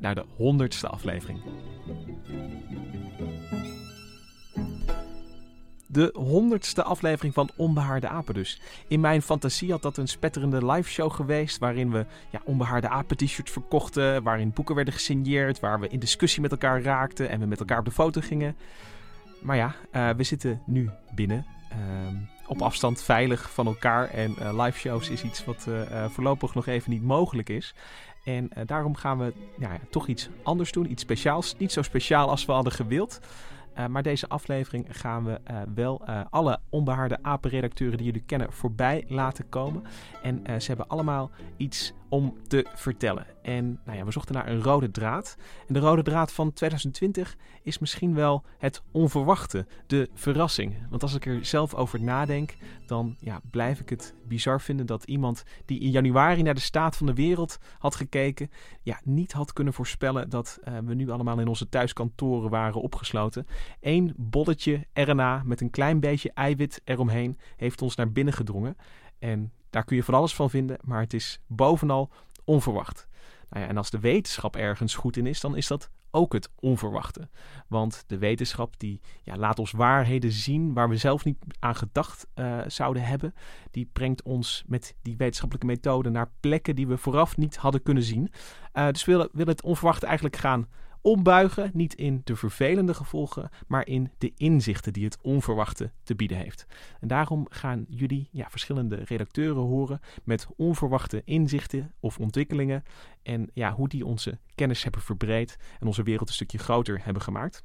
naar de honderdste aflevering. De honderdste aflevering van Onbehaarde Apen dus. In mijn fantasie had dat een spetterende liveshow geweest... waarin we ja, Onbehaarde Apen t-shirts verkochten... waarin boeken werden gesigneerd... waar we in discussie met elkaar raakten... en we met elkaar op de foto gingen. Maar ja, uh, we zitten nu binnen... Uh, op afstand veilig van elkaar. En uh, live shows is iets wat uh, voorlopig nog even niet mogelijk is. En uh, daarom gaan we ja, toch iets anders doen, iets speciaals. Niet zo speciaal als we hadden gewild. Uh, maar deze aflevering gaan we uh, wel alle onbehaarde apenredacteuren die jullie kennen voorbij laten komen. En ze hebben allemaal iets om te vertellen. En nou ja, we zochten naar een rode draad. En de rode draad van 2020 is misschien wel het onverwachte, de verrassing. Want als ik er zelf over nadenk, dan ja, blijf ik het bizar vinden dat iemand die in januari naar de staat van de wereld had gekeken, ja, niet had kunnen voorspellen dat uh, we nu allemaal in onze thuiskantoren waren opgesloten. Eén bolletje RNA met een klein beetje eiwit eromheen heeft ons naar binnen gedrongen. En daar kun je van alles van vinden, maar het is bovenal onverwacht. Nou ja, en als de wetenschap ergens goed in is, dan is dat ook het onverwachte. Want de wetenschap die ja, laat ons waarheden zien waar we zelf niet aan gedacht uh, zouden hebben. Die brengt ons met die wetenschappelijke methode naar plekken die we vooraf niet hadden kunnen zien. Uh, dus we willen, willen het onverwachte eigenlijk gaan ombuigen, niet in de vervelende gevolgen, maar in de inzichten die het onverwachte te bieden heeft. En daarom gaan jullie ja, verschillende redacteuren horen met onverwachte inzichten of ontwikkelingen en ja, hoe die onze kennis hebben verbreed en onze wereld een stukje groter hebben gemaakt.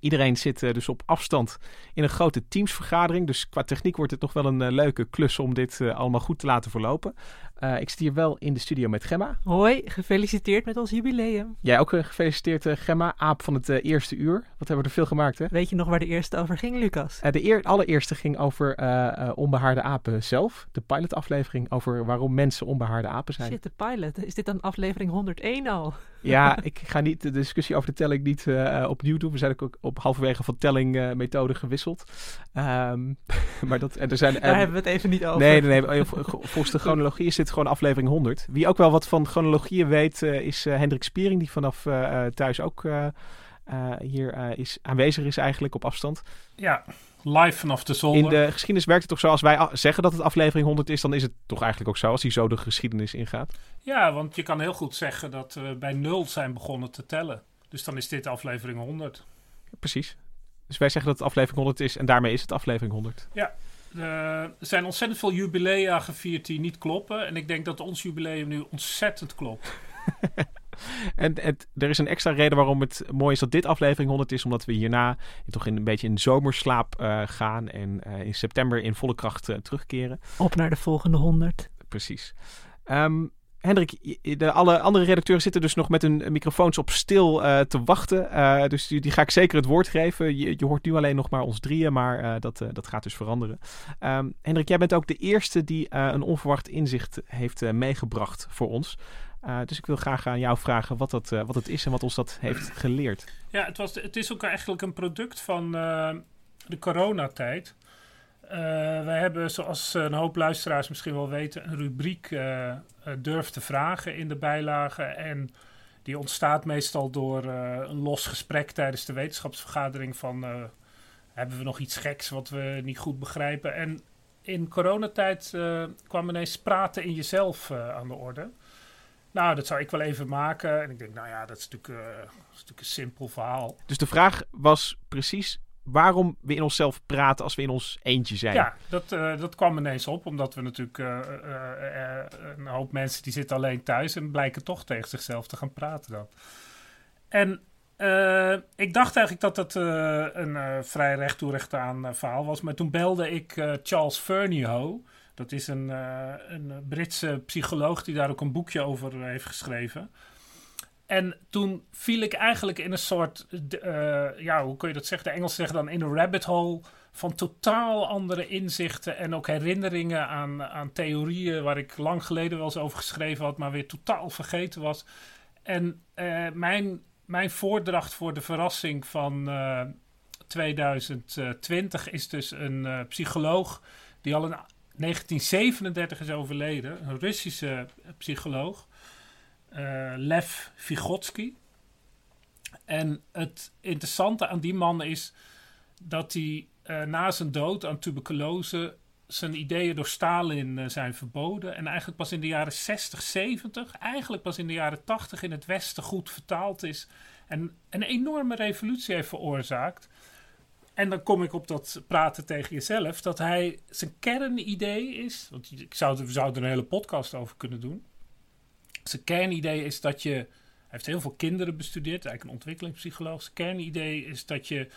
Iedereen zit uh, dus op afstand in een grote teamsvergadering. Dus qua techniek wordt het nog wel een uh, leuke klus om dit uh, allemaal goed te laten verlopen. ik zit hier wel in de studio met Gemma. Hoi, gefeliciteerd met ons jubileum. Jij ook gefeliciteerd Gemma, aap van het eerste uur. Wat hebben we er veel gemaakt hè? Weet je nog waar de eerste over ging, Lucas? de eer allereerste ging over onbehaarde apen zelf. De pilotaflevering over waarom mensen onbehaarde apen zijn. Shit, de pilot. Is dit dan aflevering 101 al? Ja, ik ga niet de discussie over de telling niet opnieuw doen. We zijn ook op halverwege van tellingmethode uh, gewisseld. Um, maar dat, en er zijn, Daar en, hebben we het even niet over. Nee, nee, nee volgens de chronologie is dit gewoon aflevering 100. Wie ook wel wat van chronologieën weet, uh, is uh, Hendrik Spiering, die vanaf uh, thuis ook hier is, aanwezig is eigenlijk op afstand. Ja, live vanaf de zolder. In de geschiedenis werkt het toch zo, als wij zeggen dat het aflevering 100 is, dan is het toch eigenlijk ook zo, als hij zo de geschiedenis ingaat. Ja, want je kan heel goed zeggen dat we bij nul zijn begonnen te tellen. Dus dan is dit aflevering 100. Precies. Dus wij zeggen dat het aflevering 100 is en daarmee is het aflevering 100. Ja, uh, er zijn ontzettend veel jubilea gevierd die niet kloppen. En ik denk dat ons jubileum nu ontzettend klopt. en het, er is een extra reden waarom het mooi is dat dit aflevering 100 is. Omdat we hierna toch in een beetje in zomerslaap uh, gaan. En uh, in september in volle kracht terugkeren. Op naar de volgende 100. Precies. Um, Hendrik, de, alle andere redacteuren zitten dus nog met hun microfoons op stil uh, te wachten. Uh, dus die, die, ga ik zeker het woord geven. Je, je hoort nu alleen nog maar ons drieën, maar uh, dat, dat gaat dus veranderen. Um, Hendrik, jij bent ook de eerste die een onverwacht inzicht heeft meegebracht voor ons. Dus ik wil graag aan jou vragen wat, dat, wat het is en wat ons dat heeft geleerd. Ja, het, was, het is ook eigenlijk een product van de coronatijd. Wij hebben, zoals een hoop luisteraars misschien wel weten, een rubriek Durf te vragen in de bijlage. En die ontstaat meestal door een los gesprek tijdens de wetenschapsvergadering van hebben we nog iets geks wat we niet goed begrijpen. En in coronatijd kwam ineens praten in jezelf aan de orde. Nou, dat zou ik wel even maken. En ik denk, nou ja, dat is natuurlijk, dat is natuurlijk een simpel verhaal. Dus de vraag was precies waarom we in onszelf praten als we in ons eentje zijn. Ja, dat, uh, dat kwam ineens op, omdat we natuurlijk uh, uh, een hoop mensen die zitten alleen thuis en blijken toch tegen zichzelf te gaan praten dan. En ik dacht eigenlijk dat het een vrij recht toe recht aan verhaal was, maar toen belde ik Charles Fernyhough. Dat is een, een Britse psycholoog die daar ook een boekje over heeft geschreven. En toen viel ik eigenlijk in een soort, uh, ja, hoe kun je dat zeggen? De Engels zeggen dan in een rabbit hole van totaal andere inzichten en ook herinneringen aan, aan theorieën waar ik lang geleden wel eens over geschreven had, maar weer totaal vergeten was. En mijn, mijn voordracht voor de verrassing van uh, 2020 is dus een psycholoog die al in 1937 is overleden, een Russische psycholoog. Uh, Lev Vygotsky. En het interessante aan die man is dat hij uh, na zijn dood aan tuberculose zijn ideeën door Stalin uh, zijn verboden. En eigenlijk pas in de jaren 60, 70, eigenlijk pas in de jaren 80 in het Westen goed vertaald is. En een enorme revolutie heeft veroorzaakt. En dan kom ik op dat praten tegen jezelf. Dat hij zijn kernidee is. Want ik zou, we zouden er een hele podcast over kunnen doen. Zijn kernidee is dat je. Hij heeft heel veel kinderen bestudeerd, eigenlijk een ontwikkelingspsycholoog. Zijn kernidee is dat je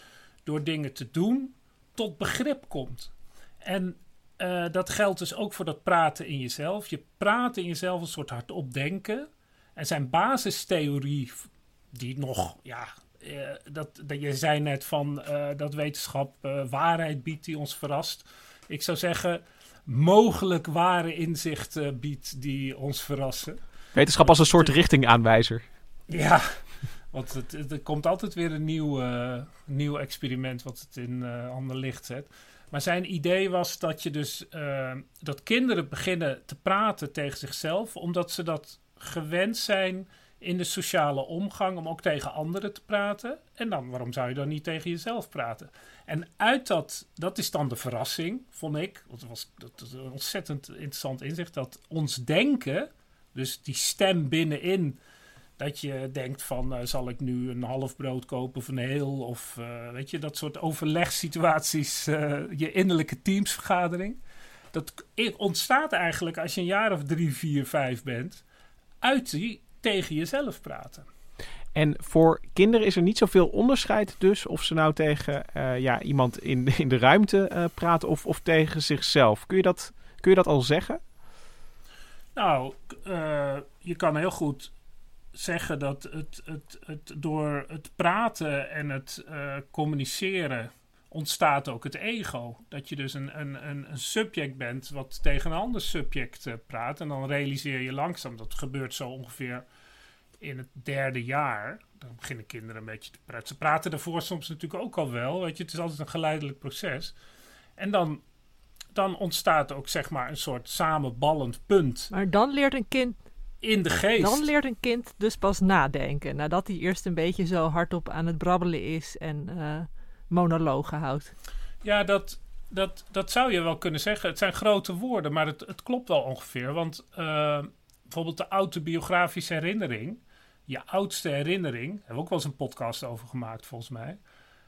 door dingen te doen tot begrip komt. En uh, dat geldt dus ook voor dat praten in jezelf. Je praat in jezelf een soort hardop denken. En zijn basistheorie, die nog, ja, dat, dat je zei net van uh, dat wetenschap waarheid biedt die ons verrast. Ik zou zeggen, mogelijk ware inzichten biedt die ons verrassen. Wetenschap als een soort richtingaanwijzer. Ja, want het, er komt altijd weer een nieuw, uh, nieuw experiment wat het in uh, ander licht zet. Maar zijn idee was dat je dus uh, dat kinderen beginnen te praten tegen zichzelf, omdat ze dat gewend zijn in de sociale omgang om ook tegen anderen te praten. En dan, waarom zou je dan niet tegen jezelf praten? En uit dat, dat is dan de verrassing, vond ik. Dat was, dat een ontzettend interessant inzicht. Dat ons denken dus die stem binnenin, dat je denkt van, uh, zal ik nu een half brood kopen of een heel? Of uh, weet je, dat soort overlegssituaties, uh, je innerlijke teamsvergadering. Dat ontstaat eigenlijk als je een jaar of drie, vier, vijf bent, uit die tegen jezelf praten. En voor kinderen is er niet zoveel onderscheid dus of ze nou tegen ja, iemand in, in de ruimte praten of, of tegen zichzelf. Kun je dat, kun je dat al zeggen? Nou, uh, je kan heel goed zeggen dat het, het, het door het praten en het communiceren ontstaat ook het ego. Dat je dus een, een, een, een subject bent wat tegen een ander subject uh, praat. En dan realiseer je langzaam, dat gebeurt zo ongeveer in het derde jaar. Dan beginnen kinderen een beetje te praten. Ze praten daarvoor soms natuurlijk ook al wel. Weet je, het is altijd een geleidelijk proces. En dan dan ontstaat ook zeg maar een soort samenballend punt. Maar dan leert een kind. In de geest. Dan leert een kind dus pas nadenken. Nadat hij eerst een beetje zo hardop aan het brabbelen is en uh, monologen houdt. Ja, dat, dat, dat zou je wel kunnen zeggen. Het zijn grote woorden, maar het, het klopt wel ongeveer. Want uh, bijvoorbeeld de autobiografische herinnering. Je oudste herinnering. Hebben we ook wel eens een podcast over gemaakt, volgens mij.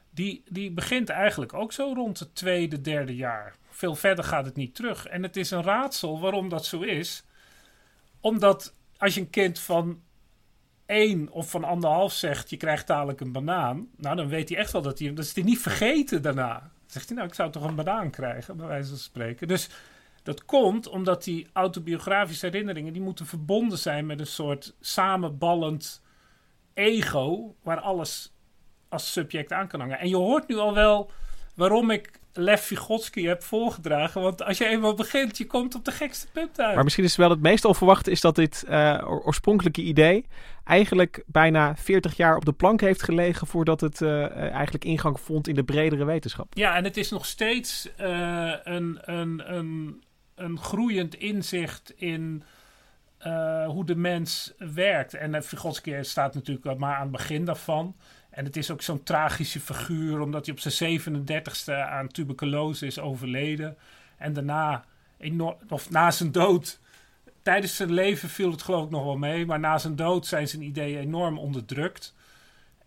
Die, die begint eigenlijk ook zo rond het tweede, derde jaar veel verder gaat het niet terug. En het is een raadsel waarom dat zo is. Omdat als je een kind van één of van anderhalf zegt: je krijgt dadelijk een banaan. Nou, dan weet hij echt wel dat hij. Dat is hij niet vergeten daarna. Dan zegt hij: Nou, ik zou toch een banaan krijgen, bij wijze van spreken. Dus dat komt omdat die autobiografische herinneringen. die moeten verbonden zijn met een soort samenballend ego. waar alles als subject aan kan hangen. En je hoort nu al wel waarom ik Lev Vygotsky heb voorgedragen. Want als je eenmaal begint, je komt op de gekste punten uit. Maar misschien is wel het meest onverwachte is dat dit uh, oorspronkelijke idee eigenlijk bijna 40 jaar op de plank heeft gelegen voordat het uh, eigenlijk ingang vond in de bredere wetenschap. Ja, en het is nog steeds uh, een, een, een, een groeiend inzicht in hoe de mens werkt. En Vygotsky staat natuurlijk maar aan het begin daarvan. En het is ook zo'n tragische figuur, omdat hij op zijn 37ste aan tuberculose is overleden. En daarna, of na zijn dood, tijdens zijn leven viel het geloof ik nog wel mee, maar na zijn dood zijn zijn ideeën enorm onderdrukt.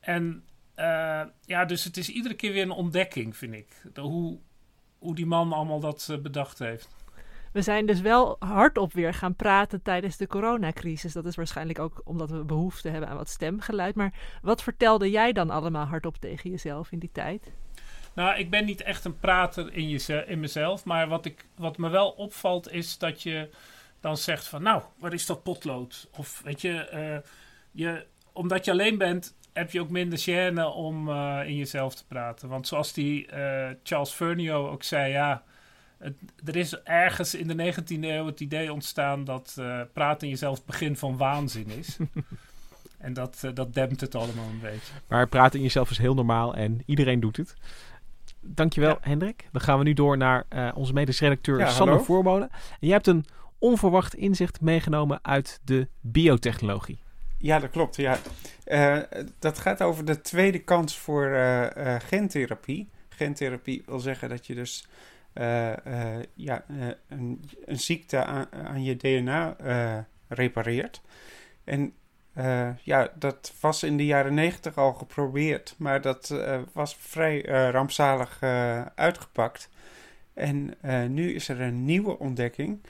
En eh, ja, dus het is iedere keer weer een ontdekking, vind ik. De, hoe, hoe die man allemaal dat eh, bedacht heeft. We zijn dus wel hardop weer gaan praten tijdens de coronacrisis. Dat is waarschijnlijk ook omdat we behoefte hebben aan wat stemgeluid. Maar wat vertelde jij dan allemaal hardop tegen jezelf in die tijd? Nou, ik ben niet echt een prater in, je, in mezelf. Maar wat, ik, wat me wel opvalt is dat je dan zegt van... Nou, waar is dat potlood? Of weet je, eh, je omdat je alleen bent, heb je ook minder gêne om uh, in jezelf te praten. Want zoals die uh, Charles Fernio ook zei, ja, het, er is ergens in de 19e eeuw het idee ontstaan dat uh, praten in jezelf het begin van waanzin is. en dat, dat dempt het allemaal een beetje. Maar praten in jezelf is heel normaal en iedereen doet het. Dankjewel, ja. Hendrik. Dan gaan we nu door naar onze medisch redacteur ja, Sander Voormolen. En jij hebt een onverwacht inzicht meegenomen uit de biotechnologie. Ja, dat klopt. Ja. Uh, dat gaat over de tweede kans voor uh, uh, gentherapie. Gentherapie wil zeggen dat je dus ja, een, een, ziekte aan, aan je DNA repareert. En ja, dat was in de jaren negentig al geprobeerd, maar dat was vrij rampzalig uitgepakt. En nu is er een nieuwe ontdekking,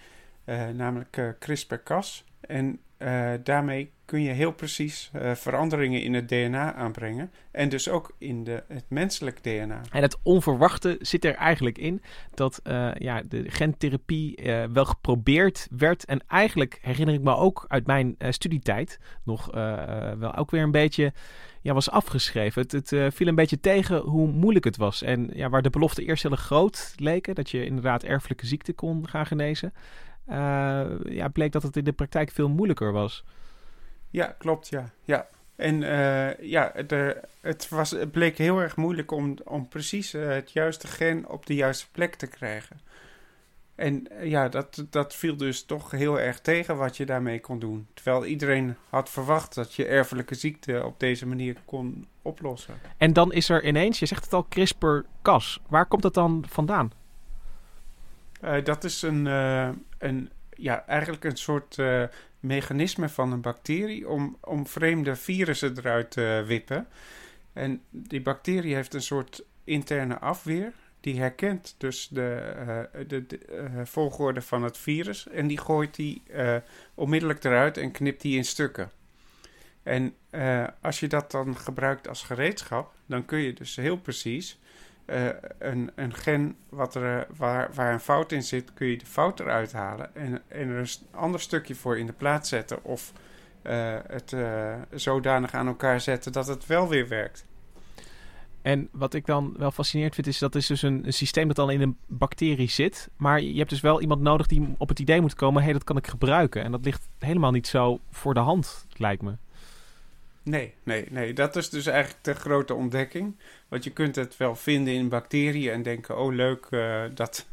namelijk CRISPR-Cas. En daarmee kun je heel precies veranderingen in het DNA aanbrengen. En dus ook in de, het menselijk DNA. En het onverwachte zit er eigenlijk in dat ja, de gentherapie wel geprobeerd werd. En eigenlijk herinner ik me ook uit mijn studietijd nog wel ook weer een beetje ja, was afgeschreven. Het, het viel een beetje tegen hoe moeilijk het was. En ja, waar de beloften eerst heel groot leken, dat je inderdaad erfelijke ziekte kon gaan genezen. Ja, bleek dat het in de praktijk veel moeilijker was. Ja, klopt, ja. ja. En uh, ja, de, het, was, het bleek heel erg moeilijk om, om precies uh, het juiste gen op de juiste plek te krijgen. En ja, dat, dat viel dus toch heel erg tegen wat je daarmee kon doen. Terwijl iedereen had verwacht dat je erfelijke ziekte op deze manier kon oplossen. En dan is er ineens, je zegt het al, CRISPR-Cas. Waar komt dat dan vandaan? Dat is een, een, ja, eigenlijk een soort mechanisme van een bacterie om, om vreemde virussen eruit te wippen. En die bacterie heeft een soort interne afweer. Die herkent dus de, de, de volgorde van het virus en die gooit die onmiddellijk eruit en knipt die in stukken. En als je dat dan gebruikt als gereedschap, dan kun je dus heel precies uh, een, een gen wat er, eh, waar, waar een fout in zit, kun je de fout eruit halen en, er een ander stukje voor in de plaats zetten of uh, het zodanig aan elkaar zetten dat het wel weer werkt. En wat ik dan wel fascinerend vind, is dat is dus een, een, systeem dat dan in een bacterie zit. Maar je hebt dus wel iemand nodig die op het idee moet komen: hé, hey, dat kan ik gebruiken. En dat ligt helemaal niet zo voor de hand, lijkt me. Nee, nee, nee. Dat is dus eigenlijk de grote ontdekking. Want je kunt het wel vinden in bacteriën en denken: oh, leuk, uh, dat,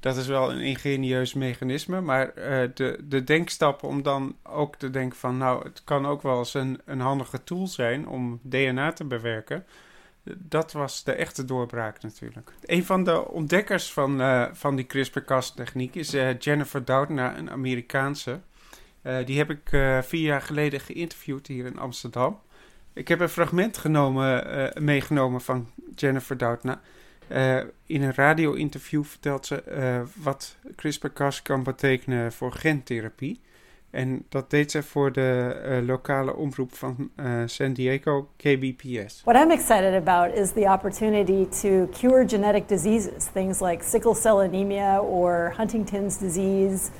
dat is wel een ingenieus mechanisme. Maar uh, de, de denkstappen om dan ook te denken: van nou, het kan ook wel eens een, een handige tool zijn om DNA te bewerken. Dat was de echte doorbraak natuurlijk. Een van de ontdekkers van, uh, van die CRISPR-Cas-techniek is Jennifer Doudna, een Amerikaanse. Uh, die heb ik uh, vier jaar geleden geïnterviewd hier in Amsterdam. Ik heb een fragment genomen, uh, meegenomen van Jennifer Doudna. in een radio-interview vertelt ze wat CRISPR-Cas kan betekenen voor gentherapie. En dat deed ze voor de lokale omroep van San Diego, KBPS. What I'm excited about is the opportunity to cure genetic diseases, things like sickle cell anemia or Huntington's disease.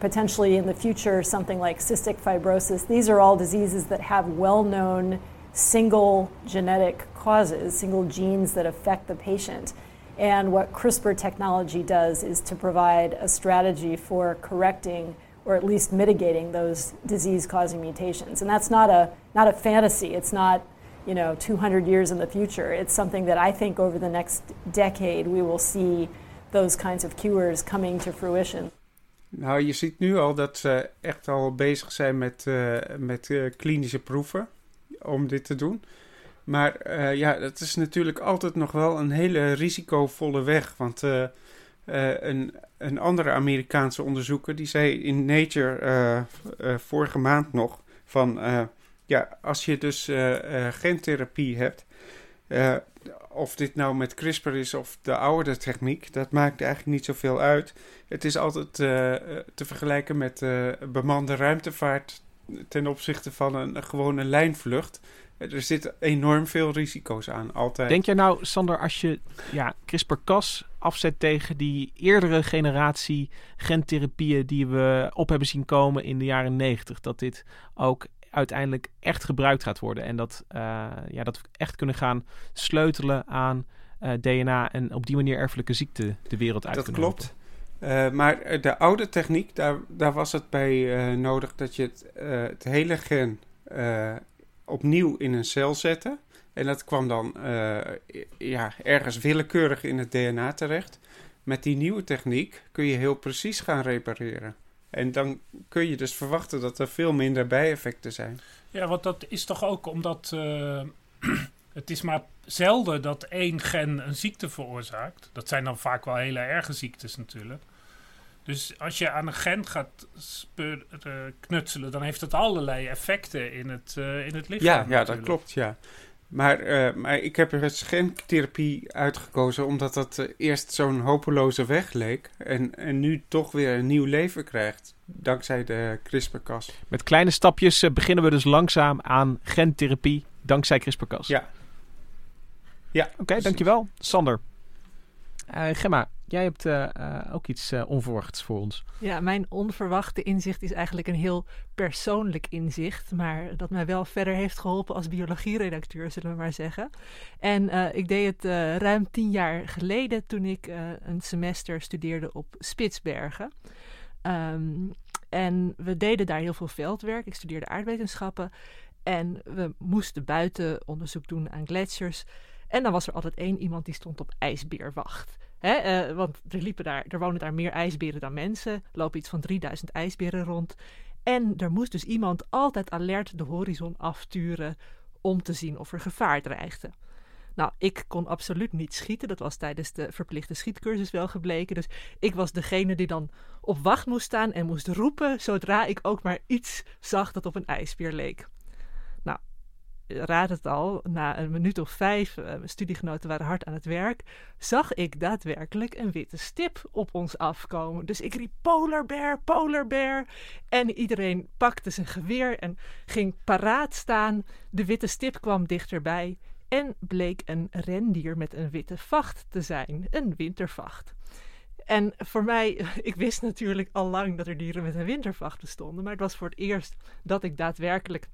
Potentially in the future something like cystic fibrosis. These are all diseases that have well known single genetic causes, single genes that affect the patient. And what CRISPR technology does is to provide a strategy for correcting or at least mitigating those disease causing mutations. And that's not a, not a fantasy. It's not you know 200 years in the future. It's something that I think over the next decade we will see those kinds of cures coming to fruition. Nou, je ziet nu al dat ze echt al bezig zijn met, uh, met uh, klinische proeven om dit te doen. Maar uh, ja, dat is natuurlijk altijd nog wel een hele risicovolle weg. Want een, een andere Amerikaanse onderzoeker die zei in Nature vorige maand nog van ja, als je dus gentherapie hebt, of dit nou met CRISPR is of de oude techniek, dat maakt eigenlijk niet zoveel uit. Het is altijd uh, te vergelijken met uh, bemande ruimtevaart ten opzichte van een gewone lijnvlucht. Er zitten enorm veel risico's aan, altijd. Denk jij nou, Sander, als je ja, CRISPR-Cas afzet tegen die eerdere generatie gentherapieën die we op hebben zien komen in de jaren 90, dat dit ook uiteindelijk echt gebruikt gaat worden. En dat, uh, ja, dat we echt kunnen gaan sleutelen aan uh, DNA en op die manier erfelijke ziekte de wereld uit dat kunnen klopt. Uh, maar de oude techniek, daar, daar was het bij nodig dat je het, het hele gen opnieuw in een cel zette. En dat kwam dan ja, ergens willekeurig in het DNA terecht. Met die nieuwe techniek kun je heel precies gaan repareren. En dan kun je dus verwachten dat er veel minder bijeffecten zijn. Ja, want dat is toch ook omdat uh, het is maar zelden dat één gen een ziekte veroorzaakt. Dat zijn dan vaak wel hele erge ziektes natuurlijk. Dus als je aan een gen gaat speur, uh, knutselen, dan heeft het allerlei effecten in het, uh, in het lichaam. Ja, ja dat klopt, ja. Maar, uh, maar ik heb er dus gentherapie uitgekozen omdat dat uh, eerst zo'n hopeloze weg leek. En, en nu toch weer een nieuw leven krijgt. Dankzij de CRISPR-Cas. Met kleine stapjes uh, beginnen we dus langzaam aan gentherapie. Dankzij CRISPR-Cas. Ja. Ja. Oké, okay, dankjewel. Sander. Gemma, Jij hebt uh, uh, ook iets uh, onverwachts voor ons. Ja, mijn onverwachte inzicht is eigenlijk een heel persoonlijk inzicht, maar dat mij wel verder heeft geholpen als biologieredacteur, zullen we maar zeggen. En ik deed het ruim tien jaar geleden toen ik een semester studeerde op Spitsbergen. Um, en we deden daar heel veel veldwerk. Ik studeerde aardwetenschappen en we moesten buiten onderzoek doen aan gletsjers. En dan was er altijd één iemand die stond op ijsbeerwacht. Hè, uh, want er, liepen daar, er wonen daar meer ijsberen dan mensen. Er lopen iets van 3000 ijsberen rond. En er moest dus iemand altijd alert de horizon afturen om te zien of er gevaar dreigde. Nou, ik kon absoluut niet schieten. Dat was tijdens de verplichte schietcursus wel gebleken. Dus ik was degene die dan op wacht moest staan en moest roepen zodra ik ook maar iets zag dat op een ijsbeer leek raad het al, na een minuut of vijf, uh, mijn studiegenoten waren hard aan het werk, zag ik daadwerkelijk een witte stip op ons afkomen. Dus ik riep polar bear. En iedereen pakte zijn geweer en ging paraat staan. De witte stip kwam dichterbij en bleek een rendier met een witte vacht te zijn, een wintervacht. En voor mij, ik wist natuurlijk al lang dat er dieren met een wintervacht bestonden, maar het was voor het eerst dat ik daadwerkelijk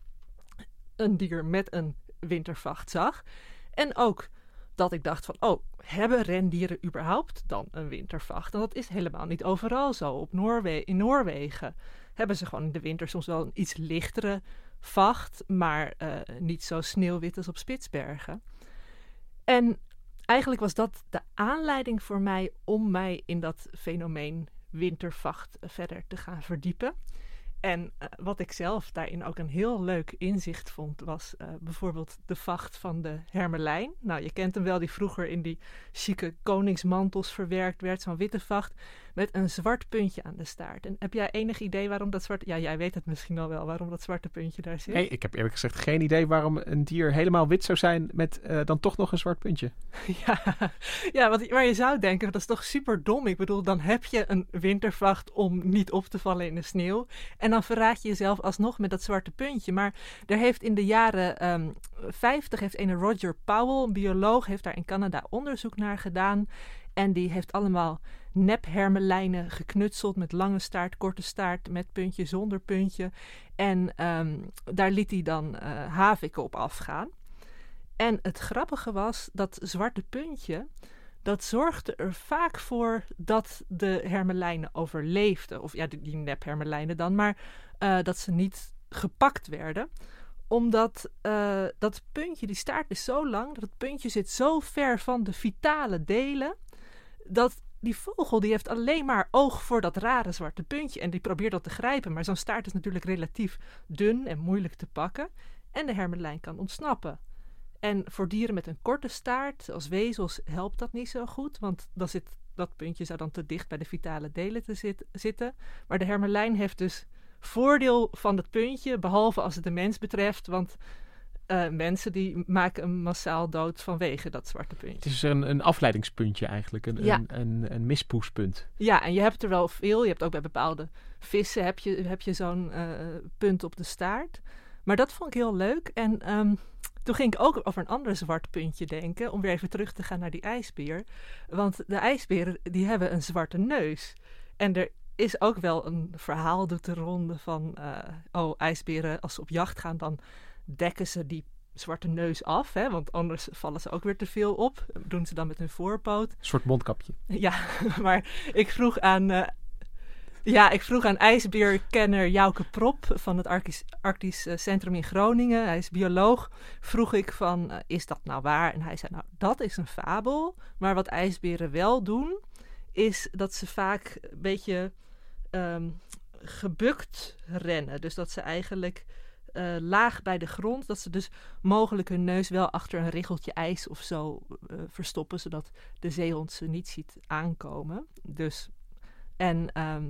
een dier met een wintervacht zag. En ook dat ik dacht van, oh, hebben rendieren überhaupt dan een wintervacht? En dat is helemaal niet overal zo. Op Noorwe in Noorwegen hebben ze gewoon in de winter soms wel een iets lichtere vacht, maar uh, niet zo sneeuwwit als op Spitsbergen. En eigenlijk was dat de aanleiding voor mij om mij in dat fenomeen wintervacht verder te gaan verdiepen. En uh, wat ik zelf daarin ook een heel leuk inzicht vond, was uh, bijvoorbeeld de vacht van de hermelijn. Nou, je kent hem wel, die vroeger in die chique koningsmantels verwerkt werd, zo'n witte vacht met een zwart puntje aan de staart. En heb jij enig idee waarom dat zwarte... Ja, jij weet het misschien al wel, waarom dat zwarte puntje daar zit. Nee, ik heb eerlijk gezegd geen idee waarom een dier helemaal wit zou zijn met uh, dan toch nog een zwart puntje. ja, ja want, maar je zou denken, dat is toch super dom. Ik bedoel, dan heb je een wintervacht om niet op te vallen in de sneeuw. En dan verraad je jezelf alsnog met dat zwarte puntje. Maar er heeft in de jaren um, ehm, 50 heeft een Roger Powell, een bioloog, heeft daar in Canada onderzoek naar gedaan. En die heeft allemaal nephermelijnen geknutseld met lange staart, korte staart, met puntje, zonder puntje. En um, daar liet hij dan uh, haviken op afgaan. En het grappige was dat zwarte puntje, dat zorgde er vaak voor dat de hermelijnen overleefden. Of ja, die, nephermelijnen dan, maar uh, dat ze niet gepakt werden omdat uh, dat puntje, die staart is zo lang, dat het puntje zit zo ver van de vitale delen, dat die vogel die heeft alleen maar oog voor dat rare zwarte puntje en die probeert dat te grijpen. Maar zo'n staart is natuurlijk relatief dun en moeilijk te pakken. En de hermelijn kan ontsnappen. En voor dieren met een korte staart, als wezels, helpt dat niet zo goed. Want dan zit, dat puntje zou dan te dicht bij de vitale delen te zit, zitten. Maar de hermelijn heeft dus voordeel van dat puntje, behalve als het de mens betreft. Want eh, mensen die maken hem massaal dood vanwege dat zwarte puntje. Het is een, een afleidingspuntje eigenlijk, een, Ja. een, een, een mispoespunt. Ja, en je hebt er wel veel. Je hebt ook bij bepaalde vissen heb je, heb je zo'n eh, punt op de staart. Maar dat vond ik heel leuk. En ehm, toen ging ik ook over een ander zwart puntje denken. Om weer even terug te gaan naar die ijsbeer. Want de ijsberen die hebben een zwarte neus. En er is ook wel een verhaal doet de ronde van... eh, oh, ijsberen als ze op jacht gaan dan dekken ze die zwarte neus af. Hè, want anders vallen ze ook weer te veel op. Dat doen ze dan met hun voorpoot. Een soort mondkapje. Ja, maar ik vroeg aan, eh, ja, ik vroeg aan ijsbeerkenner Jouke Prop van het Arctisch, Arctisch eh, Centrum in Groningen. Hij is bioloog. Vroeg ik van, eh, is dat nou waar? En hij zei, nou, dat is een fabel. Maar wat ijsberen wel doen, is dat ze vaak een beetje ehm, gebukt rennen. Dus dat ze eigenlijk eh, laag bij de grond, dat ze dus mogelijk hun neus wel achter een riggeltje ijs of zo eh, verstoppen, zodat de zeehond ze niet ziet aankomen. Dus, en ehm,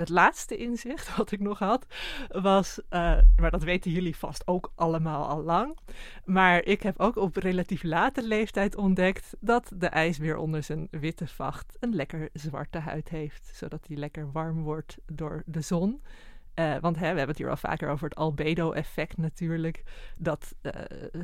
het laatste inzicht wat ik nog had, was, eh, maar dat weten jullie vast ook allemaal al lang, maar ik heb ook op relatief late leeftijd ontdekt dat de ijsbeer onder zijn witte vacht een lekker zwarte huid heeft, zodat hij lekker warm wordt door de zon. Eh, want hè, we hebben het hier al vaker over het albedo-effect natuurlijk. Dat eh,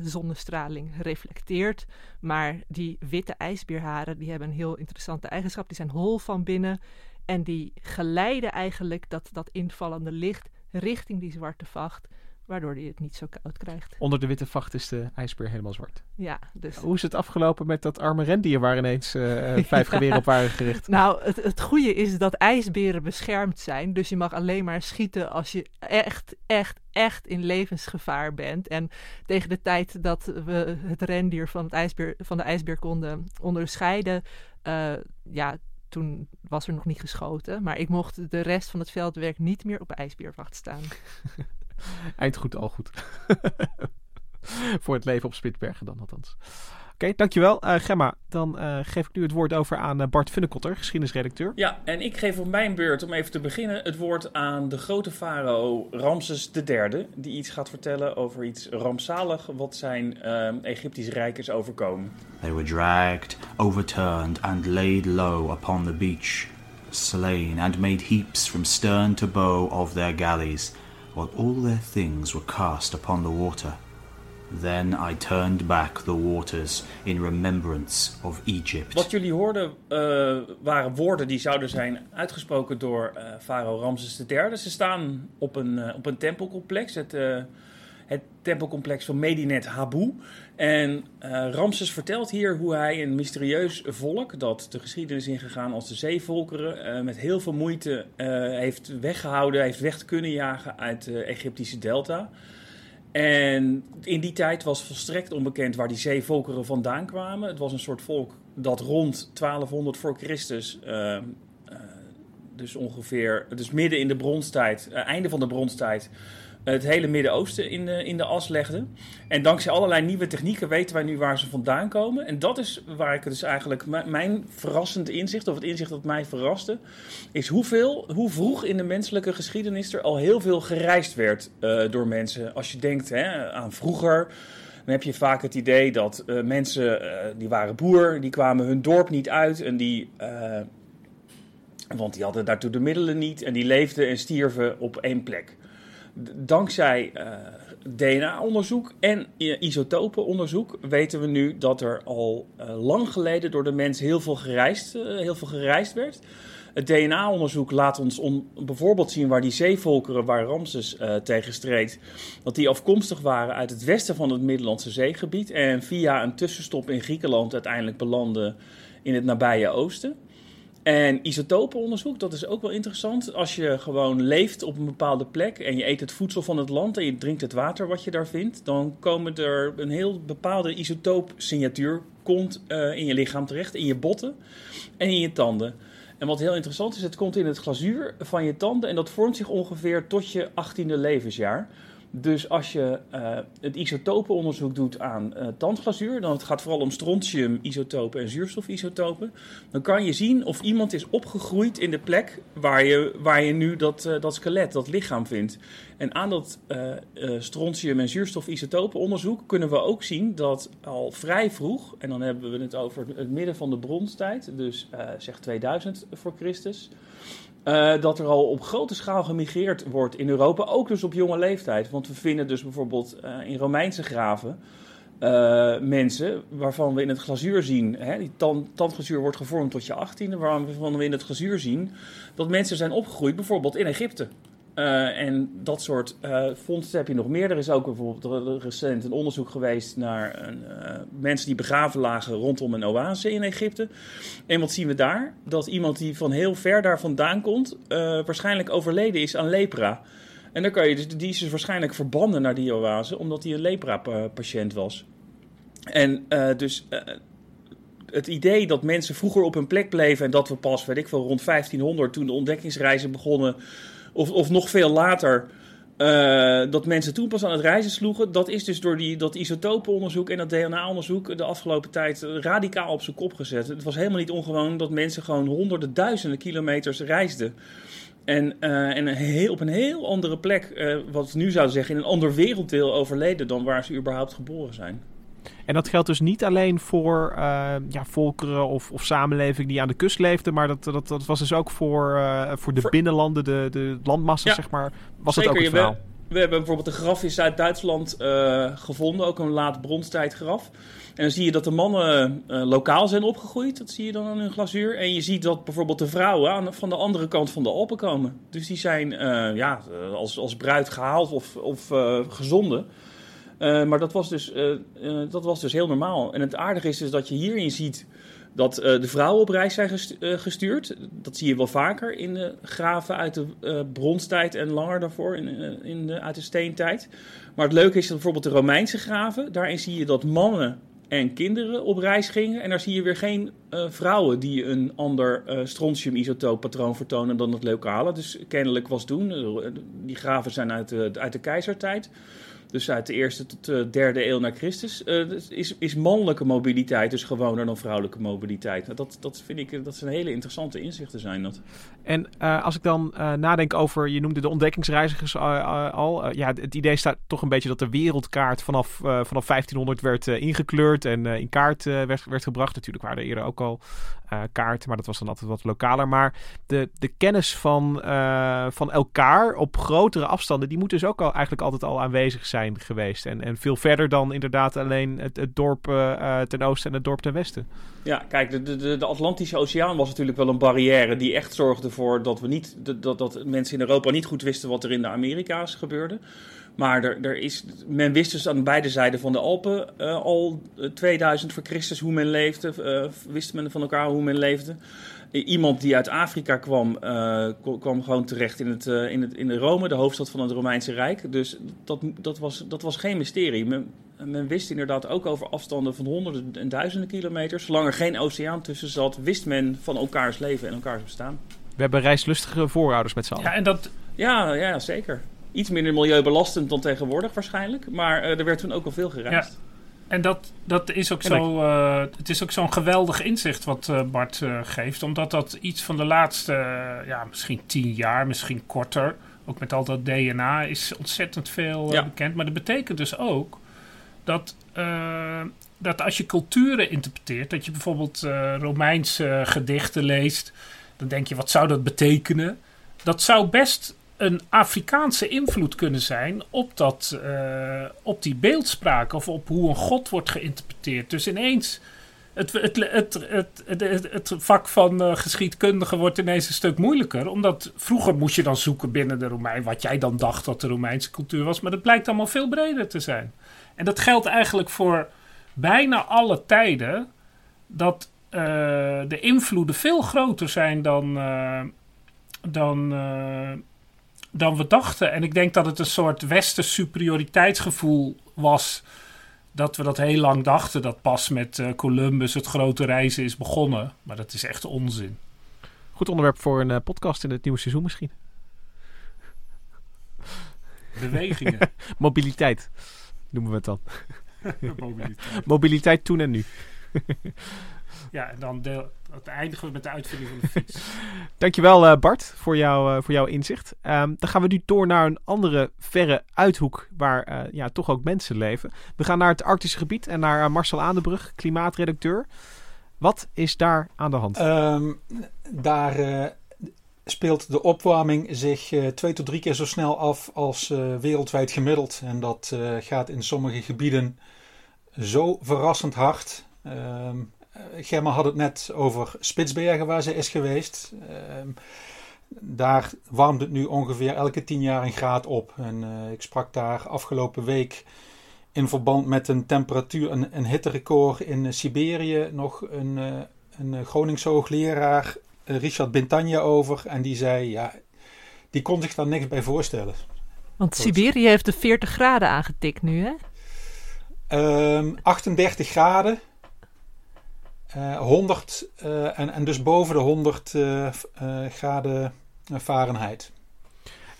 zonnestraling reflecteert. Maar die witte ijsbeerharen die hebben een heel interessante eigenschap. Die zijn hol van binnen. En die geleiden eigenlijk dat, dat invallende licht richting die zwarte vacht. Waardoor hij het niet zo koud krijgt. Onder de witte vacht is de ijsbeer helemaal zwart. Ja, dus... Hoe is het afgelopen met dat arme rendier waar ineens eh, vijf geweren op waren gericht? Nou, het, het goede is dat ijsberen beschermd zijn. Dus je mag alleen maar schieten als je echt, echt, echt in levensgevaar bent. En tegen de tijd dat we het rendier van, het ijsbeer, van de ijsbeer konden onderscheiden, eh, ja, toen was er nog niet geschoten. Maar ik mocht de rest van het veldwerk niet meer op ijsbeerwacht staan. Eind goed, al goed. Voor het leven op Spitsbergen dan althans. Oké, dankjewel. Eh Gemma, dan eh, geef ik nu het woord over aan eh, Bart Funnekotter, geschiedenisredacteur. Ja, en ik geef op mijn beurt, om even te beginnen, het woord aan de grote farao Ramses III. Die iets gaat vertellen over iets rampzalig wat zijn uh, Egyptische rijk is overkomen. They were dragged, overturned, and laid low upon the beach, slain, and made heaps from stern to bow of their galleys, while all their things were cast upon the water. Then I turned back the waters in remembrance of Egypt. Wat jullie hoorden uh, waren woorden die zouden zijn uitgesproken door uh, farao Ramses III. Ze staan op een, uh, op een tempelcomplex, het, het tempelcomplex van Medinet Habu. En Ramses vertelt hier hoe hij een mysterieus volk, dat de geschiedenis ingegaan als de zeevolkeren, met heel veel moeite heeft weggehouden, heeft weg kunnen jagen uit de Egyptische delta. En in die tijd was volstrekt onbekend waar die zeevolkeren vandaan kwamen. Het was een soort volk dat rond 1200 voor Christus, dus ongeveer, dus midden in de bronstijd, einde van de bronstijd, het hele Midden-Oosten in de, in de as legde. En dankzij allerlei nieuwe technieken weten wij nu waar ze vandaan komen. En dat is waar ik dus eigenlijk mijn verrassend inzicht, of het inzicht dat mij verraste, is hoeveel, hoe vroeg in de menselijke geschiedenis er al heel veel gereisd werd uh, door mensen. Als je denkt hè, aan vroeger. Dan heb je vaak het idee dat uh, mensen, uh, die waren boer, die kwamen hun dorp niet uit en die, want die hadden daartoe de middelen niet en die leefden en stierven op één plek dankzij uh, DNA-onderzoek en isotopenonderzoek weten we nu dat er al uh, lang geleden door de mens heel veel gereisd, heel veel gereisd werd. Het DNA-onderzoek laat ons on, bijvoorbeeld zien waar die zeevolkeren, waar Ramses tegen streed, dat die afkomstig waren uit het westen van het Middellandse zeegebied en via een tussenstop in Griekenland uiteindelijk belanden in het nabije oosten. En isotopenonderzoek, dat is ook wel interessant. Als je gewoon leeft op een bepaalde plek en je eet het voedsel van het land en je drinkt het water wat je daar vindt, dan komen er een heel bepaalde isotoopsignatuur komt uh, in je lichaam terecht, in je botten en in je tanden. En wat heel interessant is, het komt in het glazuur van je tanden en dat vormt zich ongeveer tot je 18e levensjaar. Dus als je uh, het isotopenonderzoek doet aan uh, tandglazuur, dan het gaat vooral om strontium-isotopen en zuurstofisotopen, dan kan je zien of iemand is opgegroeid in de plek waar je, waar je nu dat, uh, dat skelet, dat lichaam vindt. En aan dat strontium- en zuurstofisotopenonderzoek kunnen we ook zien dat al vrij vroeg, en dan hebben we het over het midden van de bronstijd, dus zeg 2000 voor Christus, uh, dat er al op grote schaal gemigreerd wordt in Europa, ook dus op jonge leeftijd. Want we vinden dus bijvoorbeeld uh, in Romeinse graven uh, mensen waarvan we in het glazuur zien, hè, die tand, tandglazuur wordt gevormd tot je achttiende, waarvan we in het glazuur zien dat mensen zijn opgegroeid bijvoorbeeld in Egypte. Uh, en dat soort uh, vondsten heb je nog meer. Er is ook bijvoorbeeld recent een onderzoek geweest naar een, uh, mensen die begraven lagen rondom een oase in Egypte. En wat zien we daar? Dat iemand die van heel ver daar vandaan komt, waarschijnlijk overleden is aan lepra. En dan kan je dus, die is dus waarschijnlijk verbannen naar die oase, omdat hij een lepra-patiënt was. En dus het idee dat mensen vroeger op hun plek bleven en dat we pas, weet ik veel, rond 1500, toen de ontdekkingsreizen begonnen of, of nog veel later, uh, dat mensen toen pas aan het reizen sloegen. Dat is dus door die, dat isotopenonderzoek en dat DNA-onderzoek de afgelopen tijd radicaal op zijn kop gezet. Het was helemaal niet ongewoon dat mensen gewoon honderden, duizenden kilometers reisden. En, uh, en heel, op een heel andere plek, uh, wat we nu zouden zeggen, in een ander werelddeel overleden dan waar ze überhaupt geboren zijn. En dat geldt dus niet alleen voor uh, ja, volkeren of, of samenleving die aan de kust leefden, maar dat, dat, dat was dus ook voor, uh, voor de voor... binnenlanden, de, de landmassa, ja, zeg maar. Was zeker, dat ook het verhaal? We, we hebben bijvoorbeeld een graf in Zuid-Duitsland uh, gevonden, ook een laat bronstijdgraf. En dan zie je dat de mannen lokaal zijn opgegroeid, dat zie je dan aan hun glazuur. En je ziet dat bijvoorbeeld de vrouwen aan, van de andere kant van de Alpen komen. Dus die zijn ja, als, als bruid gehaald of, of gezonden. Uh, maar dat was, dus, uh, uh, dat was dus heel normaal. En het aardige is dus dat je hierin ziet dat de vrouwen op reis zijn gestuurd. Dat zie je wel vaker in de graven uit de bronstijd en langer daarvoor, in, in de, uit de steentijd. Maar het leuke is dat bijvoorbeeld de Romeinse graven, daarin zie je dat mannen en kinderen op reis gingen. En daar zie je weer geen vrouwen die een ander strontium-isotooppatroon vertonen dan het lokale. Dus kennelijk was toen, die graven zijn uit de, uit de keizertijd dus uit de eerste tot de derde eeuw na Christus, uh, is, is mannelijke mobiliteit dus gewoner dan vrouwelijke mobiliteit. Nou, dat, dat vind ik dat zijn hele interessante inzichten zijn dat. En uh, als ik dan nadenk over, je noemde de ontdekkingsreizigers al. ja, het idee staat toch een beetje dat de wereldkaart vanaf, vanaf 1500 werd ingekleurd en in kaart werd, werd gebracht. Natuurlijk waren er eerder ook al kaarten, maar dat was dan altijd wat lokaler. Maar de, de kennis van, van elkaar op grotere afstanden, die moet dus ook al, eigenlijk altijd al aanwezig zijn geweest. En, en veel verder dan inderdaad alleen het, dorp uh, ten oosten en het dorp ten westen. Ja, kijk, de, de, de Atlantische Oceaan was natuurlijk wel een barrière die echt zorgde voor dat we niet dat, dat mensen in Europa niet goed wisten wat er in de Amerika's gebeurde. Maar er, er is, men wist dus aan beide zijden van de Alpen uh, al 2000 voor Christus hoe men leefde. Wist men van elkaar hoe men leefde iemand die uit Afrika kwam, uh, kwam gewoon terecht in, het, uh, in, het, in de Rome, de hoofdstad van het Romeinse Rijk. Dus dat, dat, was, dat was geen mysterie. Men, men, wist inderdaad ook over afstanden van honderden en duizenden kilometers. Zolang er geen oceaan tussen zat, wist men van elkaars leven en elkaars bestaan. We hebben reislustige voorouders met z'n allen. Ja, en dat... ja, ja, zeker. Iets minder milieubelastend dan tegenwoordig waarschijnlijk. Maar uh, er werd toen ook al veel gereisd. Ja. En dat, dat is ook zo. Uh, het is ook zo'n geweldig inzicht wat uh, Bart uh, geeft. Omdat dat iets van de laatste, ja, misschien tien jaar, misschien korter. Ook met al dat DNA is ontzettend veel ja. bekend. Maar dat betekent dus ook dat, dat als je culturen interpreteert, dat je bijvoorbeeld Romeinse gedichten leest, dan denk je, wat zou dat betekenen? Dat zou best een Afrikaanse invloed kunnen zijn op, dat, uh, op die beeldspraak of op hoe een god wordt geïnterpreteerd. Dus ineens, het, het, het, het, het, vak van uh, geschiedkundige wordt ineens een stuk moeilijker. Omdat vroeger moest je dan zoeken binnen de Romein wat jij dan dacht dat de Romeinse cultuur was. Maar dat blijkt allemaal veel breder te zijn. En dat geldt eigenlijk voor bijna alle tijden. Dat uh, de invloeden veel groter zijn dan, dan dan we dachten. En ik denk dat het een soort westers superioriteitsgevoel was. Dat we dat heel lang dachten. Dat pas met uh, Columbus het grote reizen is begonnen. Maar dat is echt onzin. Goed onderwerp voor een uh, podcast in het nieuwe seizoen misschien. bewegingen. Mobiliteit noemen we het dan. Mobiliteit. Mobiliteit toen en nu. Ja, en dan deel, eindigen we met de uitvinding van de fiets. Dankjewel uh, Bart voor, jou, uh, voor jouw inzicht. Um, dan gaan we nu door naar een andere verre uithoek waar uh, ja, toch ook mensen leven. We gaan naar het Arctische gebied en naar Marcel Aandebrug, klimaatredacteur. Wat is daar aan de hand? Um, daar speelt de opwarming zich twee tot drie keer zo snel af als wereldwijd gemiddeld. En dat gaat in sommige gebieden zo verrassend hard. Um, Gemma had het net over Spitsbergen waar ze is geweest. Uh, daar warmt het nu ongeveer elke tien jaar een graad op. En uh, ik sprak daar afgelopen week in verband met een temperatuur, een, een hitterecord in uh, Siberië, nog een, uh, een Groningse hoogleraar, Richard Bintanja, over. En die zei, ja, die kon zich daar niks bij voorstellen. Want Siberië heeft de 40 graden aangetikt nu, hè? Um, 38 graden. Uh, 100 uh, en, en dus boven de 100 uh, graden Fahrenheit.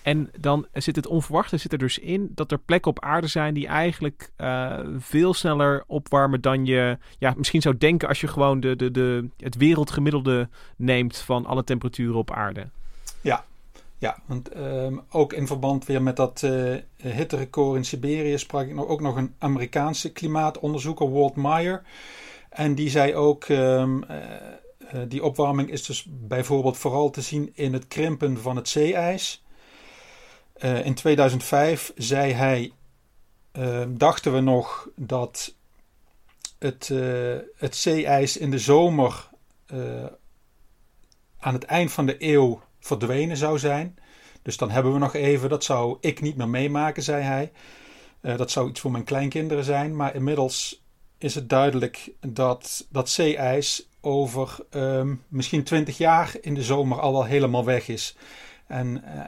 En dan zit het onverwachte zit er dus in dat er plekken op aarde zijn die eigenlijk veel sneller opwarmen dan je ja, misschien zou denken als je gewoon de, de, de, het wereldgemiddelde neemt van alle temperaturen op aarde. Ja, ja want um, ook in verband weer met dat uh, hitterecord in Siberië sprak ik nog, ook nog een Amerikaanse klimaatonderzoeker, Walt Meyer. En die zei ook, um, uh, uh, die opwarming is dus bijvoorbeeld vooral te zien in het krimpen van het zeeijs. Uh, in 2005 zei hij, ehm, dachten we nog dat het, het zeeijs in de zomer aan het eind van de eeuw verdwenen zou zijn. Dus dan hebben we nog even, dat zou ik niet meer meemaken, zei hij. dat zou iets voor mijn kleinkinderen zijn. Maar inmiddels is het duidelijk dat dat zeeijs over um, misschien 20 jaar in de zomer al wel helemaal weg is. En uh,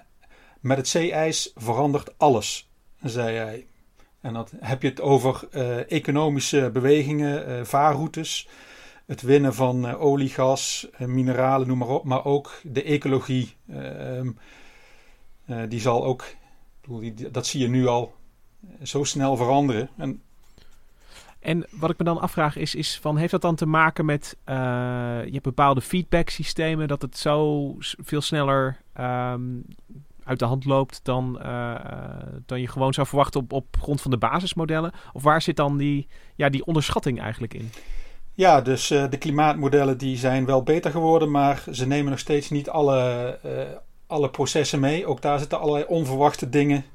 met het zeeijs verandert alles, zei hij. En dan heb je het over uh, economische bewegingen, uh, vaarroutes, het winnen van olie, gas, mineralen, noem maar op, maar ook de ecologie. Ehm, die zal ook, dat zie je nu al, zo snel veranderen. En en wat ik me dan afvraag is, is van, heeft dat dan te maken met, uh, je hebt bepaalde feedback systemen, dat het zo veel sneller um, uit de hand loopt dan, uh, dan je gewoon zou verwachten op, op grond van de basismodellen? Of waar zit dan die, ja, die onderschatting eigenlijk in? Ja, dus uh, de klimaatmodellen die zijn wel beter geworden, maar ze nemen nog steeds niet alle, alle processen mee. Ook daar zitten allerlei onverwachte dingen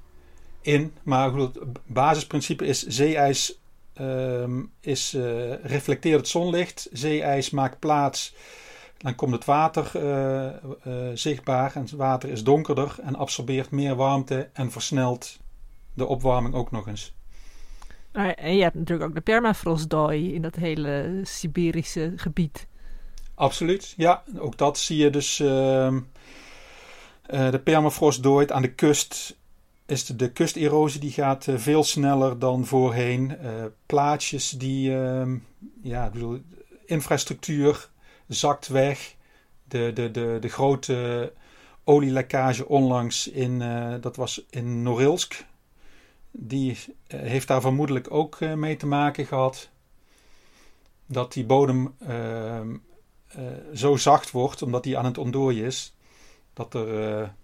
in. Maar het basisprincipe is zeeijs um, is, uh, reflecteert het zonlicht. Zeeijs maakt plaats. Dan komt het water uh, uh, zichtbaar en het water is donkerder en absorbeert meer warmte en versnelt de opwarming ook nog eens. En je hebt natuurlijk ook de permafrostdooi in dat hele Siberische gebied. Absoluut, ja. Ook dat zie je dus. Uh, de permafrost dooit aan de kust is de, kusterosie die gaat uh, veel sneller dan voorheen. Uh, plaatjes die, uh, ja, bedoel, infrastructuur zakt weg. De, de, de, de grote olielekkage onlangs in, eh, dat was in Norilsk. Die heeft daar vermoedelijk ook mee te maken gehad. Dat die bodem ehm, zo zacht wordt, omdat die aan het ontdooien is. Dat er